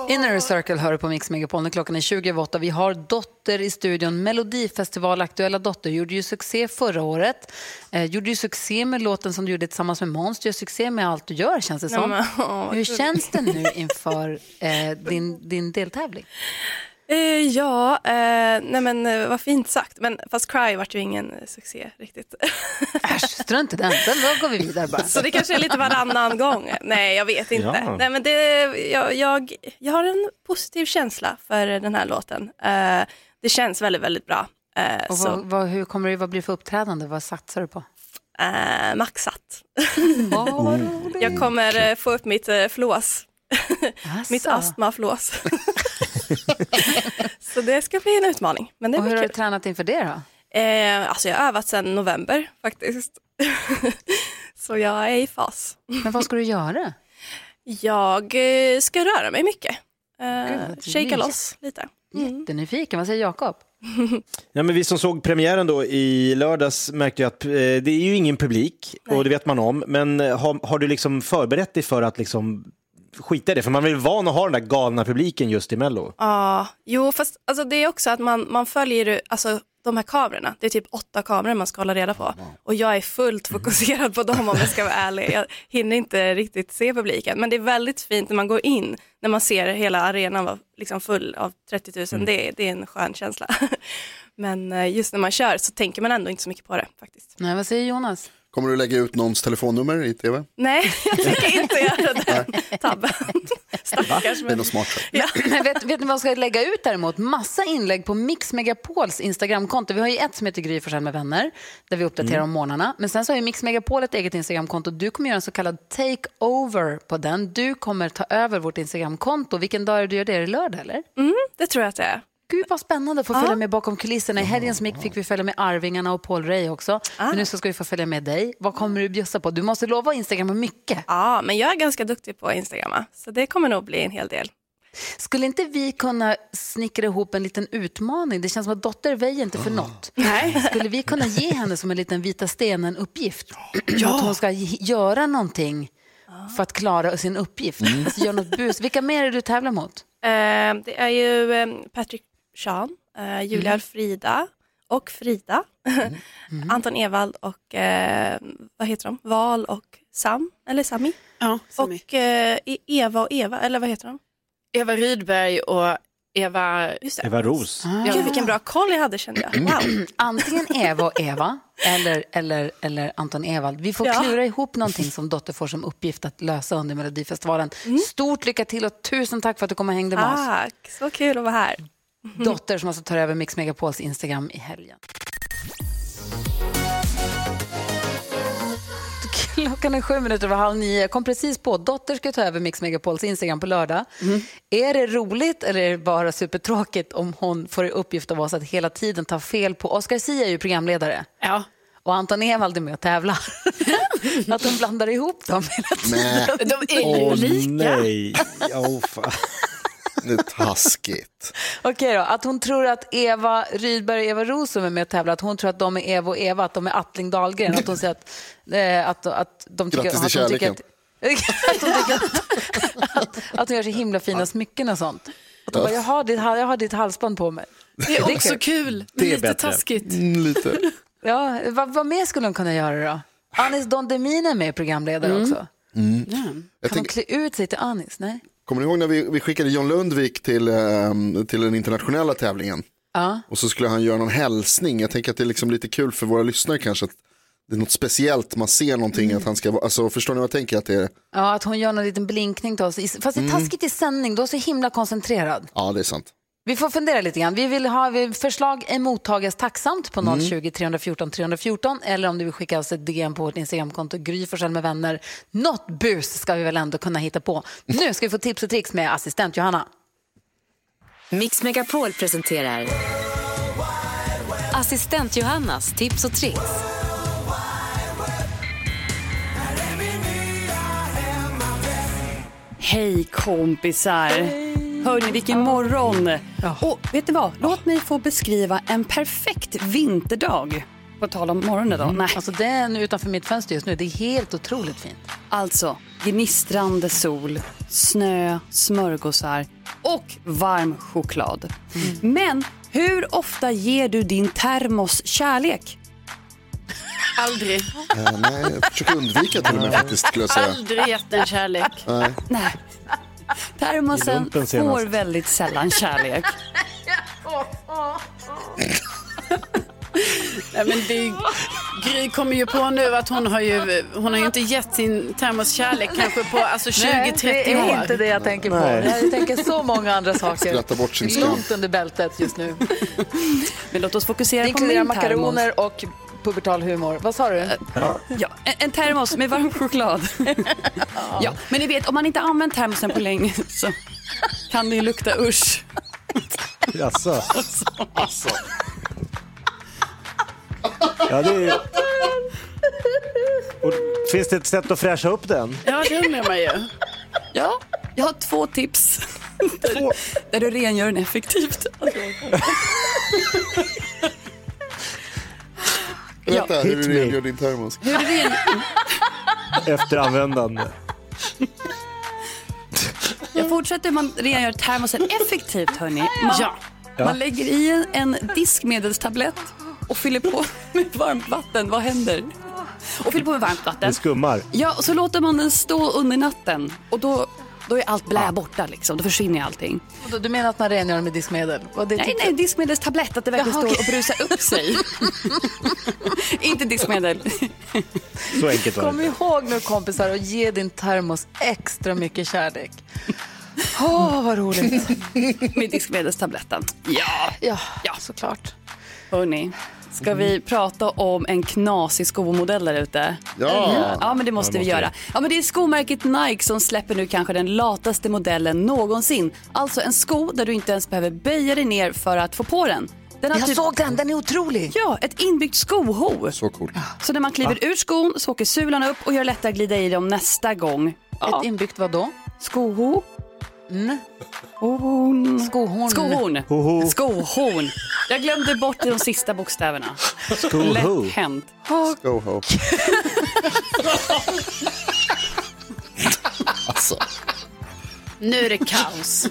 Inner Circle hör på Mix Megapol när klockan är 20 över åtta. Vi har Dotter i studion. Melodifestival aktuella Dotter gjorde ju succé förra året. Eh, gjorde ju succé med låten som du gjorde tillsammans med Måns. Du gör succé med allt du gör känns det Nej, som. men, åh, Hur känns det nu inför eh, din, din deltävling? Eh, ja, eh, nej men eh, vad fint sagt. Men fast Cry vart ju ingen eh, succé riktigt. Äsch, strunt i den. Den- Då går vi vidare bara. Så det kanske är lite varannan gång. Nej, jag vet inte. Ja. Nej, men det, jag, jag, jag har en positiv känsla för den här låten. Eh, det känns väldigt, väldigt bra. Eh, Och så, vad, vad, hur kommer det vad blir det för uppträdande? Vad satsar du på? eh, maxat. Oh. jag kommer få upp mitt eh, flås. mitt astmaflås. så det ska bli en utmaning. Men det Och hur blir har du kul. tränat inför det då? Eh, alltså jag har övat sedan november faktiskt. så jag är i fas. Men vad ska du göra? Jag eh, ska röra mig mycket. Eh, mysigt. loss lite. Jättenyfiken. Vad säger Jakob? Ja, men vi som såg premiären då i lördags märkte ju att eh, det är ju ingen publik och det vet man om. Men eh, har, har du liksom förberett dig för att liksom skita i det? För man är väl van att ha den där galna publiken just i Mello. Ja, jo fast alltså, det är också att man, man följer alltså, de här kamerorna. Det är typ åtta kameror man ska hålla reda på. Och jag är fullt fokuserad på dem om jag ska vara ärlig. Jag hinner inte riktigt se publiken. Men det är väldigt fint när man går in, när man ser hela arenan vara liksom full av 30 000. Mm. Det, det är en skön känsla. Men eh, just när man kör så tänker man ändå inte så mycket på det faktiskt. Nej, vad säger Jonas? Kommer du lägga ut någons telefonnummer i tv? Nej, jag tänker inte göra den tabben. Stackars Det är nog smart. Men vet, vet ni vad jag ska lägga ut däremot? Massa inlägg på Mix Megapols Instagramkonto. Vi har ju ett som heter Gry med vänner, där vi uppdaterar Mm. om morgnarna. Men sen så har ju Mix Megapol ett eget Instagramkonto. Du kommer göra en så kallad take-over på den. Du kommer ta över vårt Instagramkonto. Vilken dag är det du gör det? Är det lördag eller? Mm, det tror jag att det är. Gud vad spännande att få följa med bakom kulisserna. I helgen som gick fick vi följa med Arvingarna och Paul Ray också. Men nu ska vi få följa med dig. Vad kommer du bjussa på? Du måste lova att instagramma mycket. Ja, men jag är ganska duktig på Instagramma. Så det kommer nog bli en hel del. Skulle inte vi kunna snickra ihop en liten utmaning? Det känns som att Dotter väjer inte för något. Nej. Skulle vi kunna ge henne som en liten vita stenen-uppgift? Att hon ska göra någonting för att klara sin uppgift. Mm. Alltså göra något bus. Vilka mer är du tävlar mot? Eh, det är ju eh, Patrick Sean, eh, Julia Mm. Frida och Frida. Anton Ewald och eh, vad heter de? Val och Sam, eller Sami. Ja, Sami. Och eh, E- Eva och Eva, eller vad heter de? Eva Rydberg och Eva... Eva Ros. Ah. Gud vilken bra koll jag hade kände jag. Wow. Antingen Eva och Eva eller, eller, eller Anton Ewald. Vi får Ja. klura ihop någonting som Dotter får som uppgift att lösa under Melodifestivalen. Stort lycka till och tusen tack för att du kom och hängde med oss. Tack, så kul att vara här. Dotter som alltså tar över Mix Megapols Instagram i helgen. Klockan är sju minuter över halv nio. Jag kom precis på Dotter ska ta över Mix Megapols Instagram på lördag. Är det roligt eller är det bara supertråkigt om hon får i uppgift av oss att hela tiden ta fel på... Oscar Sia är ju programledare. Ja. Och Anton Ewald är med och tävlar. att de blandar ihop dem hela tiden. De är ju Åh lika. nej. Oh, fan. Det är taskigt. Okej då, att hon tror att Eva Rydberg och Eva Ros som är med och tävlar, att hon tror att de är Eva och Eva, att de är Attling Dahlgren. Att hon säger att, eh, att, att de tycker Grattis att, till hon tycker kärleken. att, att, hon tycker att, att, att hon gör så himla fina smycken och sånt. Att hon bara, jag har, ditt, jag har ditt halsband på mig. Det är också kul, men Det är lite bättre. taskigt. Mm, lite. Ja, vad, vad mer skulle hon kunna göra då? Anis Don Demina är med programledare också. Mm. Ja. Jag Kan hon tänk, klä ut sig till Anis? Nej? Kommer ni ihåg när vi, vi skickade John Lundvik till, ehm, till den internationella tävlingen? Ja. Och så skulle han göra någon hälsning. Jag tänker att det är liksom lite kul för våra lyssnare kanske. Att det är något speciellt, man ser någonting att han ska alltså förstår ni vad jag tänker? Att det är, ja, att hon gör någon liten blinkning till oss. I- Fast det är taskigt i sändning, då är så himla koncentrerad. ja det är sant. Vi får fundera lite grann. Vi vill ha förslag är mottagas tacksamt på Mm. 020 314 314 eller om du vill skicka oss ett DM på vårt Instagramkonto Gry Forssell med vänner. Något bus ska vi väl ändå kunna hitta på. Nu ska vi få tips och tricks med assistent Johanna. Mix Megapol presenterar Assistent Johannas tips och tricks. Hej kompisar! Hörni, vilken morgon! Och vet ni vad? Låt mig få beskriva en perfekt vinterdag. På tal om morgonen då. Nej. Alltså den utanför mitt fönster just nu, det är helt otroligt fint. Alltså, gnistrande sol, snö, smörgåsar och varm choklad. Men hur ofta ger du din termos kärlek? Aldrig. Eh, nej, jag försöker undvika till och med faktiskt skulle jag säga. Aldrig gett en kärlek. Nej. Nej. Termosen får väldigt sällan kärlek. Nej, men det, Gry kommer ju på nu att hon har ju, hon har ju inte gett sin termos kärlek kanske på alltså 20-30 Nej, det är år. inte det jag tänker på. Nej. Jag tänker så många andra saker. Skratta bort sin. Långt under bältet just nu. Men låt oss Det fokusera på min termos. makaroner och pubertal humor. Vad sa du? Ja, en, en termos med varm choklad. ja, men ni vet, om man inte använt termosen på länge så kan det ju lukta usch. Jaså? Alltså. Ja, det är... Och, finns det ett sätt att fräscha upp den? Ja, det undrar man ju. Ja, jag har två tips. Där, där du rengör den effektivt. Berätta hur du rengör din termos. Hur. Efter användande. Jag fortsätter man rengör termosen effektivt hörni. Man, Ja. man lägger i en, en diskmedelstablett och fyller på med varmt vatten. Vad händer? Och fyller på med varmt vatten. Det skummar. Ja, och så låter man den stå under natten och då, då är allt blä borta liksom. Då försvinner allting. Du menar att man rengör med diskmedel? Vad det Nej, tyckte- nej, diskmedelstablett, att det verkligen Jaha, står och brusar upp sig. Inte diskmedel. Så enkelt var Kom det. ihåg nu kompisar och ge din termos extra mycket kärlek. Åh, vad roligt. Med diskmedelstabletten. Ja, Ja, ja. såklart. hörni. Ska vi prata om en knasig skomodell där ute? Ja. Ja, men det måste vi göra. Ja, men det är skomärket Nike som släpper nu kanske den lataste modellen någonsin. Alltså en sko där du inte ens behöver böja dig ner för att få på den. Den har Jag typ- såg den, den är otrolig. Ja, ett inbyggt skoho. Så cool. Så när man kliver ur skon så åker sulan upp och gör det lättare att glida i dem nästa gång. Ja. Ett inbyggt vad då? Skoho. Mm. Horn. Skohorn. Skohorn. Hoho. Skohorn. Jag glömde bort de sista bokstäverna. Skoho. Lätt hänt. Go ho. alltså. Nu är det kaos.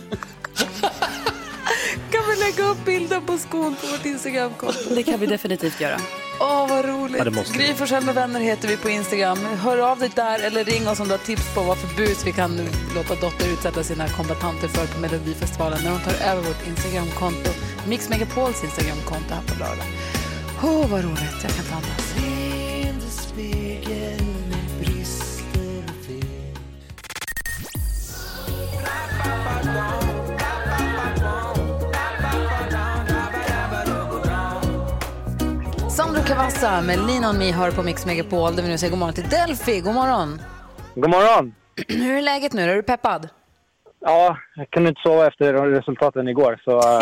Kan vi lägga upp bilder på skon på vårt Instagramkonto? Det kan vi definitivt göra. Åh, vad roligt. Ja, måste. Gry Forssell med vänner heter vi på Instagram. Hör av dig där eller ring oss om du har tips på vad för bus vi kan låta Dotter utsätta sina kombatanter för på Melodifestivalen när de tar över vårt Instagramkonto. Mix Megapols Instagramkonto här på lördag. Åh, vad roligt. Jag kan inte andas. Cavazza med Lean on me hör på Mix Megapol där vi nu säger god morgon till Delphi. God morgon. God morgon. Hur är läget nu? Är du peppad? Ja, jag kunde inte sova efter resultaten igår. Så, eh,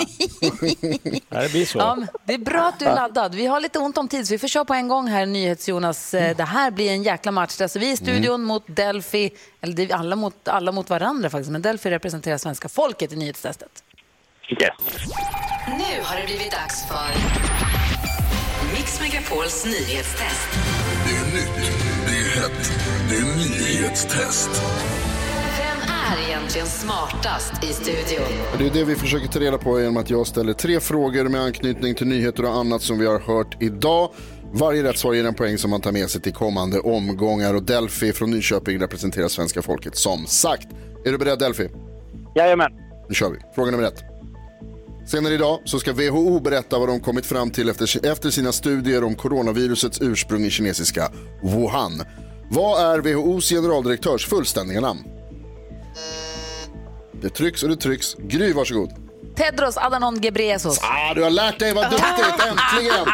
det blir så. Ja, det är bra att du är laddad. Vi har lite ont om tid så vi får köra på en gång här, NyhetsJonas. Eh, Det här blir en jäkla match. Alltså, vi är i studion mot Delphi, eller det är alla mot, alla mot varandra faktiskt, men Delphi representerar svenska folket i nyhetstestet. Nu har det blivit dags för Mix Megapols nyhetstest. Det är nytt, det är hett, det är nyhetstest. Vem är egentligen smartast i studion? Det är det vi försöker ta reda på genom att jag ställer tre frågor med anknytning till nyheter och annat som vi har hört idag. Varje rätt svar ger en poäng som man tar med sig till kommande omgångar och Delphi från Nyköping representerar svenska folket som sagt. Är du beredd Delphi? Jajamän. Nu kör vi. Fråga nummer ett. Senare idag så ska WHO berätta vad de kommit fram till efter, efter sina studier om coronavirusets ursprung i kinesiska Wuhan. Vad är WHOs generaldirektörs fullständiga namn? Det trycks och det trycks. Gry, varsågod. Tedros Adhanom Ghebreyesus. Ah, du har lärt dig, vad duktigt! Äntligen!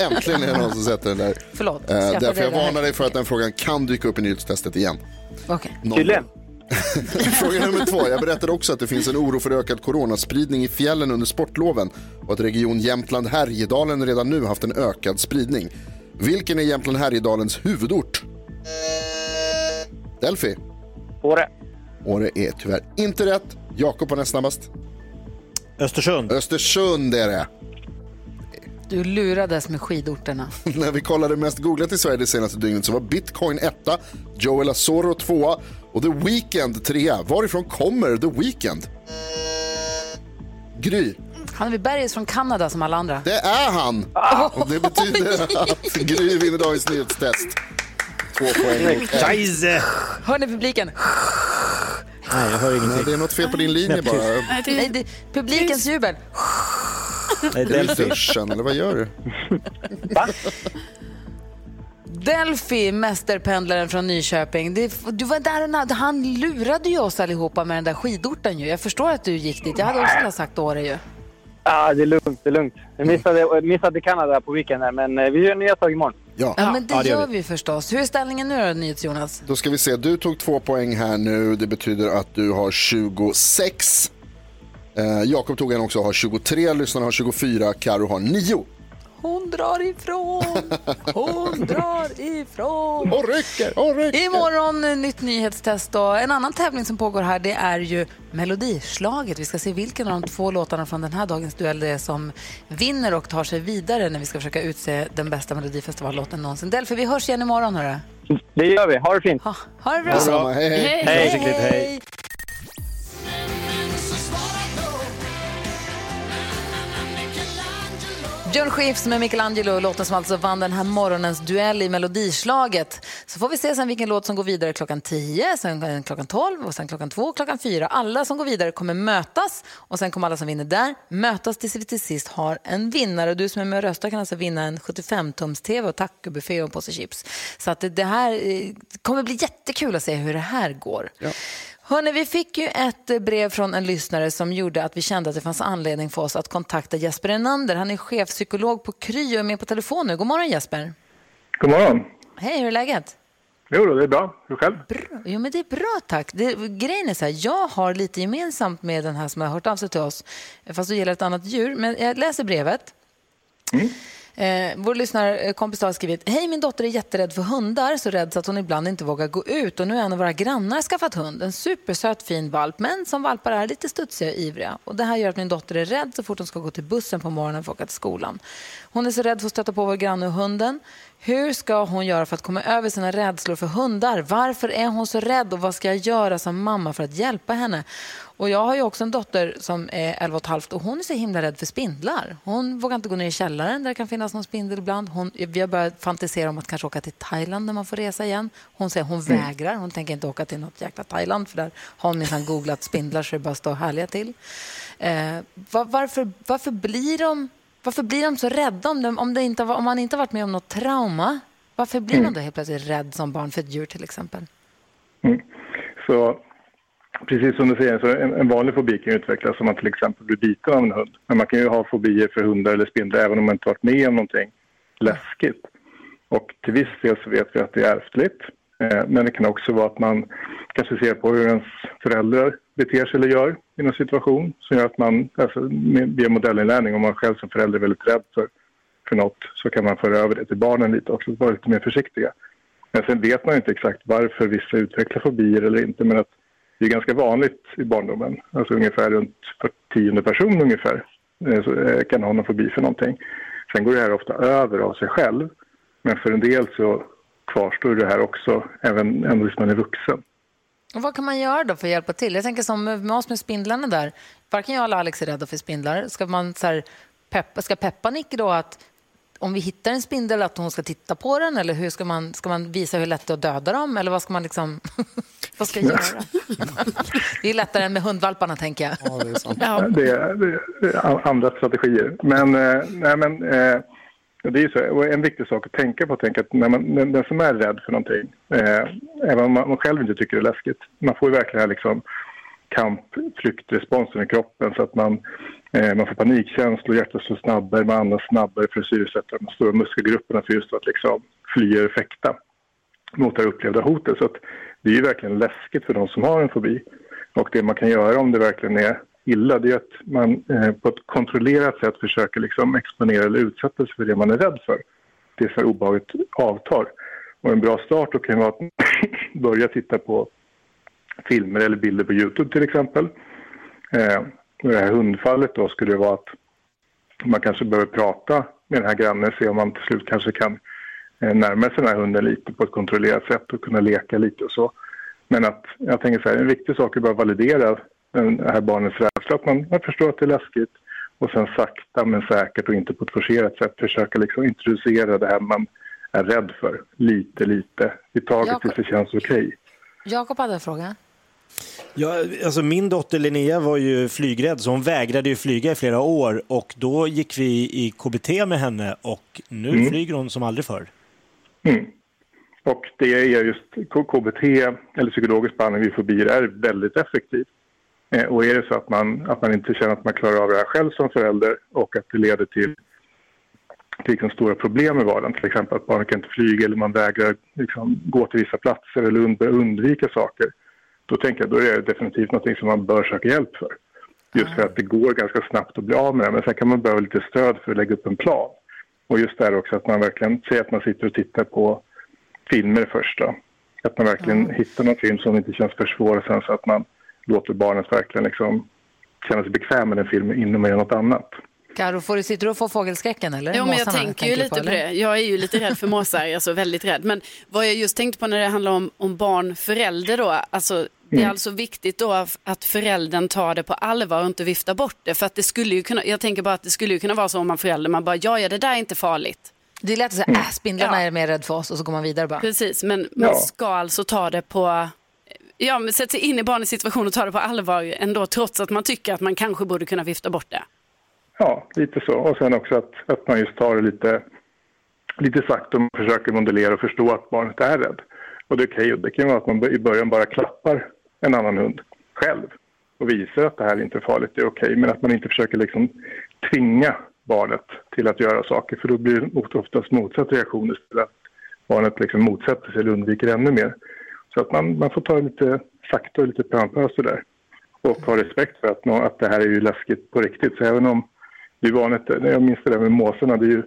Äntligen är det någon som sätter den där. Förlåt. Eh, därför jag varnar dig för att den frågan kan dyka upp i nyhetstestet igen. Någon gång. Fråga nummer två. Jag berättade också att det finns en oro för ökad coronaspridning i fjällen under sportloven och att Region Jämtland Härjedalen redan nu haft en ökad spridning. Vilken är Jämtland Härjedalens huvudort? Delphi? Åre. Åre är tyvärr inte rätt. Jakob var näst snabbast. Östersund. Östersund är det. Du lurades med skidorterna. När vi kollade mest googlat i Sverige det senaste dygnet så var Bitcoin etta, Joel Asoro tvåa och The Weeknd trea. Varifrån kommer The Weeknd? Gry. Han är vid berget från Kanada som alla andra. Det är han! Och det betyder att Gry vinner dagens nyhetstest. Två poäng. mot. Scheisse! Hör ni publiken? Nej, jag hör ingenting. det är något fel på din linje bara. Nej, det, publikens jubel. Nej, Är du i duschen eller vad gör du? Delphi, mästerpendlaren från Nyköping. Det, du var där och han lurade ju oss allihopa med den där skidorten ju. Jag förstår att du gick dit. Jag hade också velat sagt Åre ju. Ja, det är lugnt. Det är lugnt. Jag missade, jag missade Kanada på weekenden, men eh, vi gör nya tag imorgon. Ja. Ja, men det, Ja, det gör gör vi. vi förstås. Hur är ställningen nu då, NyhetsJonas? Då ska vi se, du tog två poäng här nu. Det betyder att du har 26. Eh, Jakob tog en också och har 23. Lyssnarna har 24. Karo har 9. Hon drar ifrån, hon drar ifrån. Och rycker, och rycker. Imorgon eh, nytt nyhetstest och en annan tävling som pågår här det är ju Melodislaget. Vi ska se vilken av de två låtarna från den här dagens duell det är som vinner och tar sig vidare när vi ska försöka utse den bästa Melodifestivallåten någonsin. Delphi, vi hörs igen imorgon hörru. Det gör vi. Ha det fint. Ha, ha det bra. Detsamma. Hej, hej. Hej. Försiktigt, hej. Björn Skifs med Michelangelo, låten som alltså vann den här morgonens duell i Melodislaget. Så får vi se sen vilken låt som går vidare klockan 10, sen klockan 12 och sen klockan 2 och klockan 4. Alla som går vidare kommer mötas och sen kommer alla som vinner där mötas tills vi till sist har en vinnare. Och du som är med och röstar kan alltså vinna en 75-tums-tv och tacobuffé och en påse chips. Så att det, här eh, kommer bli jättekul att se hur det här går. Hörrni, vi fick ju ett brev från en lyssnare som gjorde att vi kände att det fanns anledning för oss att kontakta Jesper Enander. Han är chefpsykolog på Kry och är med på telefon nu. God morgon Jesper. God morgon. Hej, hur är läget? Jo, det är bra. Hur själv? Jo, men det är bra tack. Det, grejen är så här, jag har lite gemensamt med den här som har hört av sig till oss, fast det gäller ett annat djur. Men jag läser brevet. Eh, vår lyssnarkompis eh, har skrivit Hej, min dotter är jätterädd för hundar, så rädd så att hon ibland inte vågar gå ut. Och nu har en av våra grannar skaffat hund, en supersöt fin valp, men som valpar är lite studsiga och ivriga. Och det här gör att min dotter är rädd så fort hon ska gå till bussen på morgonen för att åka till skolan. Hon är så rädd för att stöta på vår granne och hunden. Hur ska hon göra för att komma över sina rädslor för hundar? Varför är hon så rädd och vad ska jag göra som mamma för att hjälpa henne? Och jag har ju också en dotter som är 11 och halvt och hon är så himla rädd för spindlar. Hon vågar inte gå ner i källaren där det kan finnas någon spindel ibland. Hon, vi har börjat fantisera om att kanske åka till Thailand när man får resa igen. Hon säger hon Mm. vägrar. Hon tänker inte åka till något jäkla Thailand för där har hon minsann googlat spindlar så det bara står härliga till. Eh, var, varför, varför, blir de, varför blir de så rädda om, dem, om, det inte, om man inte har varit med om något trauma? Varför blir man då helt plötsligt rädd som barn för ett djur till exempel? Mm. Så precis som du säger, så en, en vanlig fobi kan ju utvecklas om man till exempel blir biten av en hund. Men man kan ju ha fobier för hundar eller spindlar även om man inte varit med om någonting läskigt. Och till viss del så vet vi att det är ärftligt. Eh, men det kan också vara att man kanske ser på hur ens föräldrar beter sig eller gör i någon situation som gör att man, alltså via modellinlärning, om man själv som förälder är väldigt rädd för, för något så kan man föra över det till barnen lite också, vara lite mer försiktiga. Men sen vet man inte exakt varför vissa utvecklar fobier eller inte, men att det är ganska vanligt i barndomen. Alltså ungefär runt var tionde person ungefär eh, eh, kan ha någon fobi för någonting. Sen går det här ofta över av sig själv, men för en del så kvarstår det här också även även man är vuxen. Och vad kan man göra då för att hjälpa till? Jag tänker som med oss med spindlarna där. Varken jag eller Alex är rädda för spindlar. Ska man så här, peppa, ska peppa Nicky då att om vi hittar en spindel att hon ska titta på den? Eller hur ska man, ska man visa hur lätt det är att döda dem? Eller vad ska man liksom... vad ska jag göra? det är lättare än med hundvalparna tänker jag. Ja, det är, det är, det är an- andra strategier. Men, eh, nej, men eh, det är så. Och en viktig sak att tänka på, tänka att när man, den, den som är rädd för någonting, eh, även om man, man själv inte tycker det är läskigt, man får ju verkligen här liksom kamp-flyktresponsen i kroppen så att man, eh, man får panikkänslor, hjärtat slår snabbare, man andas snabbare för att syresätta de stora muskelgrupperna för just att liksom fly eller fäkta mot det upplevda hotet. Så att det är ju verkligen läskigt för de som har en fobi. Och det man kan göra om det verkligen är illa, det är att man eh, på ett kontrollerat sätt försöker liksom exponera eller utsätta sig för det man är rädd för. Det är så obehagligt avtar. Och en bra start då kan vara att börja titta på filmer eller bilder på Youtube till exempel. Eh, det här hundfallet då skulle det vara att man kanske behöver prata med den här grannen se om man till slut kanske kan eh, närma sig den här hunden lite på ett kontrollerat sätt och kunna leka lite och så. Men att jag tänker så här, en viktig sak är bara att validera den här barnets rädsla, att man, man förstår att det är läskigt och sen sakta men säkert och inte på ett forcerat sätt försöka liksom introducera det här man är rädd för, lite lite, i taget Jakob. tills det känns okej. Jakob hade en fråga. Ja, alltså min dotter Linnea var ju flygrädd så hon vägrade ju flyga i flera år och då gick vi i KBT med henne och nu Mm. flyger hon som aldrig förr. Mm. Och det är just KBT eller psykologisk behandling vid fobier är väldigt effektivt. Eh, och är det så att man, att man inte känner att man klarar av det här själv som förälder och att det leder till, liksom stora problem i vardagen, till exempel att barnet kan inte flyga eller man vägrar liksom gå till vissa platser eller und- undvika saker, då tänker jag då är det definitivt något som man bör söka hjälp för. Just för att det går ganska snabbt att bli av med det, men sen kan man behöva lite stöd för att lägga upp en plan. Och just där också att man verkligen säger att man sitter och tittar på filmer först då. Att man verkligen hittar någon film som inte känns för svår och sen så att man låter barnet verkligen liksom känna sig bekväm med den filmen innan man gör något annat. Karo, får du, sitter du och får fågelskräcken eller? Jo, men jag Måsarna, tänker ju lite på, eller? det. Jag är ju lite rädd för måsar, alltså väldigt rädd. Men vad jag just tänkte på när det handlar om, om barn-förälder då, alltså det är Mm. alltså viktigt då att föräldern tar det på allvar och inte viftar bort det. För att det skulle ju kunna, jag tänker bara att det skulle ju kunna vara så om man förälder, man bara, ja, ja, det där är inte farligt. Det är lätt att säga, Mm. äh, spindlarna är mer rädd för oss och så går man vidare bara. Precis, men man Ja. ska alltså ta det på, ja, men sätta sig in i barnets situation och ta det på allvar ändå, trots att man tycker att man kanske borde kunna vifta bort det. Ja, lite så. Och sen också att, att man just tar det lite, lite sakta och försöker modellera och förstå att barnet är rädd. Och det är okej. Det kan vara att man i början bara klappar en annan hund själv och visar att det här inte är farligt, det är okej. Men att man inte försöker liksom tvinga barnet till att göra saker för då blir det oftast motsatt reaktion istället. Att barnet liksom motsätter sig eller undviker ännu mer. Så att man, man får ta det lite sakta och lite pömpöst där. Och ha respekt för att, nå- att det här är ju läskigt på riktigt. Så även om det är vanligt, när jag minns det där med måsarna, det, är ju,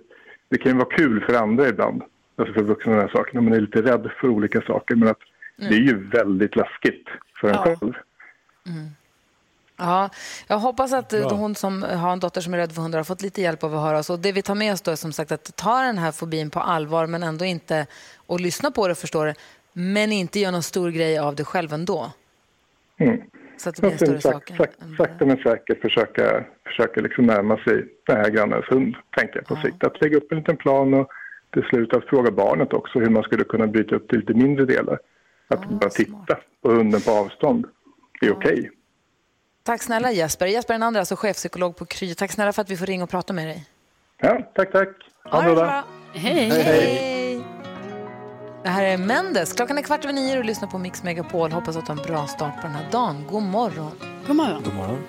det kan ju vara kul för andra ibland. Alltså för vuxna de här sakerna, man är lite rädd för olika saker. Men att det är ju väldigt läskigt för en Ja. själv. Ja, jag hoppas att eh, Ja. hon som har en dotter som är rädd för hundar har fått lite hjälp av att höra oss. Och det vi tar med oss då är som sagt att ta den här fobin på allvar men ändå inte och lyssna på det och förstå det men inte göra någon stor grej av det själv ändå. Mm. Så att det blir en större sak- sak. sak- sakta men säkert försöka, försöka liksom närma sig den här grannens hund, tänker jag på sikt. Att lägga upp en liten plan och till slut att fråga barnet också hur man skulle kunna bryta upp i lite mindre delar. Att bara titta på hunden på avstånd är okej. Tack snälla Jesper. Jesper den andra, alltså chefpsykolog på Kry. Tack snälla för att vi får ringa och prata med dig. Ja, tack, tack. Ha det bra. Hej. Hej. Hej. Det här är Mendes. Klockan är kvart över nio och lyssnar på Mix Megapol. Hoppas att du har en bra start på den här dagen. God morgon. God morgon. God morgon.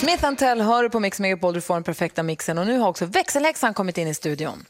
Smith Tell hör du på Mix Megapol. Du får den perfekta mixen. Och nu har också växelhäxan kommit in i studion.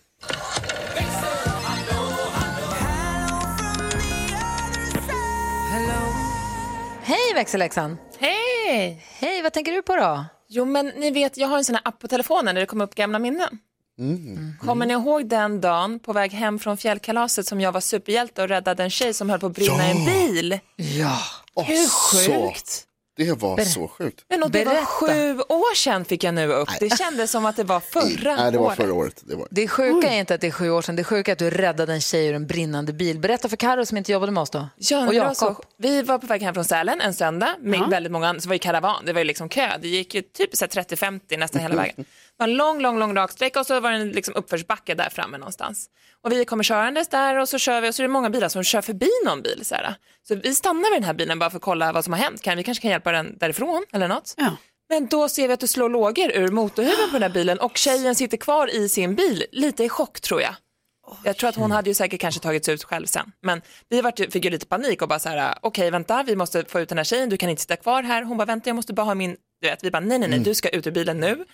Hej växelhäxan! Hej! Hej, vad tänker du på då? Jo, men ni vet, jag har en sån här app på telefonen där det kommer upp gamla minnen. Mm. Kommer ni ihåg den dagen på väg hem från fjällkalaset som jag var superhjälte och räddade en tjej som höll på att brinna i en Ja. bil? Ja, Hur sjukt? Det var Ber- så sjukt. Men och det var Berätta. sju år sedan fick jag nu upp. Det kändes som att det var förra Nej, det var året. förra året. Det var. Det sjuka är inte att det är sju år sedan. Det sjuka är att du räddade en tjej ur en brinnande bil. Berätta för Karo som inte jobbade med oss då. Ja, och var så. Jakob. Vi var på väg hem från Sälen en söndag med Ja. väldigt många andra, så var det karavan, det var ju liksom kö, det gick ju typ så här 30-50 nästan hela vägen. Var en lång, lång, lång rak sträcka och så var det en liksom uppförsbacke där framme någonstans. Och vi kommer körandes där och så kör vi och så är det många bilar som kör förbi någon bil. Så, här. så vi stannar vid den här bilen bara för att kolla vad som har hänt. Kan, vi kanske kan hjälpa den därifrån eller något. Men då ser vi att det slår lågor ur motorhuven på den här bilen och tjejen sitter kvar i sin bil, lite i chock tror jag. Jag tror att hon hade ju säkert kanske tagits ut själv sen. Men vi vart, ju- fick ju lite panik och bara så här, okej vänta, vi måste få ut den här tjejen, du kan inte sitta kvar här. Hon bara, vänta jag måste bara ha min, du vet, vi bara, nej nej nej, Mm. du ska ut ur bilen nu.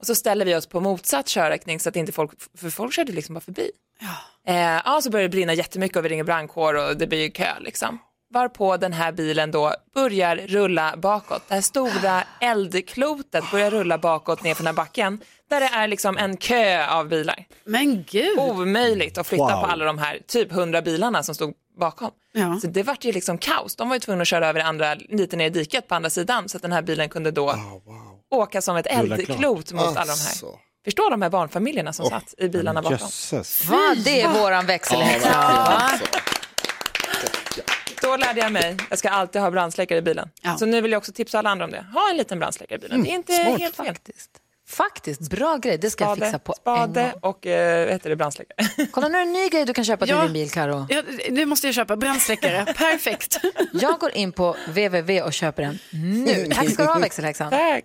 Och så ställer vi oss på motsatt körriktning så att inte folk, för folk körde liksom bara förbi. Ja. Eh, ja, så börjar det brinna jättemycket och vi ringer brandkår och det blir ju kö liksom. Varpå den här bilen då börjar rulla bakåt. Det här stora eldklotet börjar rulla bakåt ner för den här backen. Där det är liksom en kö av bilar. Men gud. Omöjligt att flytta Wow. på alla de här typ 100 bilarna som stod bakom. Ja. Så det vart ju liksom kaos. De var ju tvungna att köra över det andra lite ner i diket på andra sidan så att den här bilen kunde då åka som ett eldklot mot alla de Alltså. här. Förstå de här barnfamiljerna som satt i bilarna bakom. Jösses. Va? Det är våran växelhäxa. Va? Då lärde jag mig, jag ska alltid ha brandsläckare i bilen. Så nu vill jag också tipsa alla andra om det. Ha en liten brandsläckare i bilen. det är inte smart helt fel. faktiskt. Faktiskt, bra grej. Det ska jag Spade, fixa på en spade gång. och eh, vad heter det, brandsläckare. Kolla, nu är det en ny grej du kan köpa till Ja. din bil, Karo. Ja, det måste jag köpa, brandsläckare. Perfekt. Jag går in på www och köper den nu. Tack ska du ha, växelhäxan. Tack.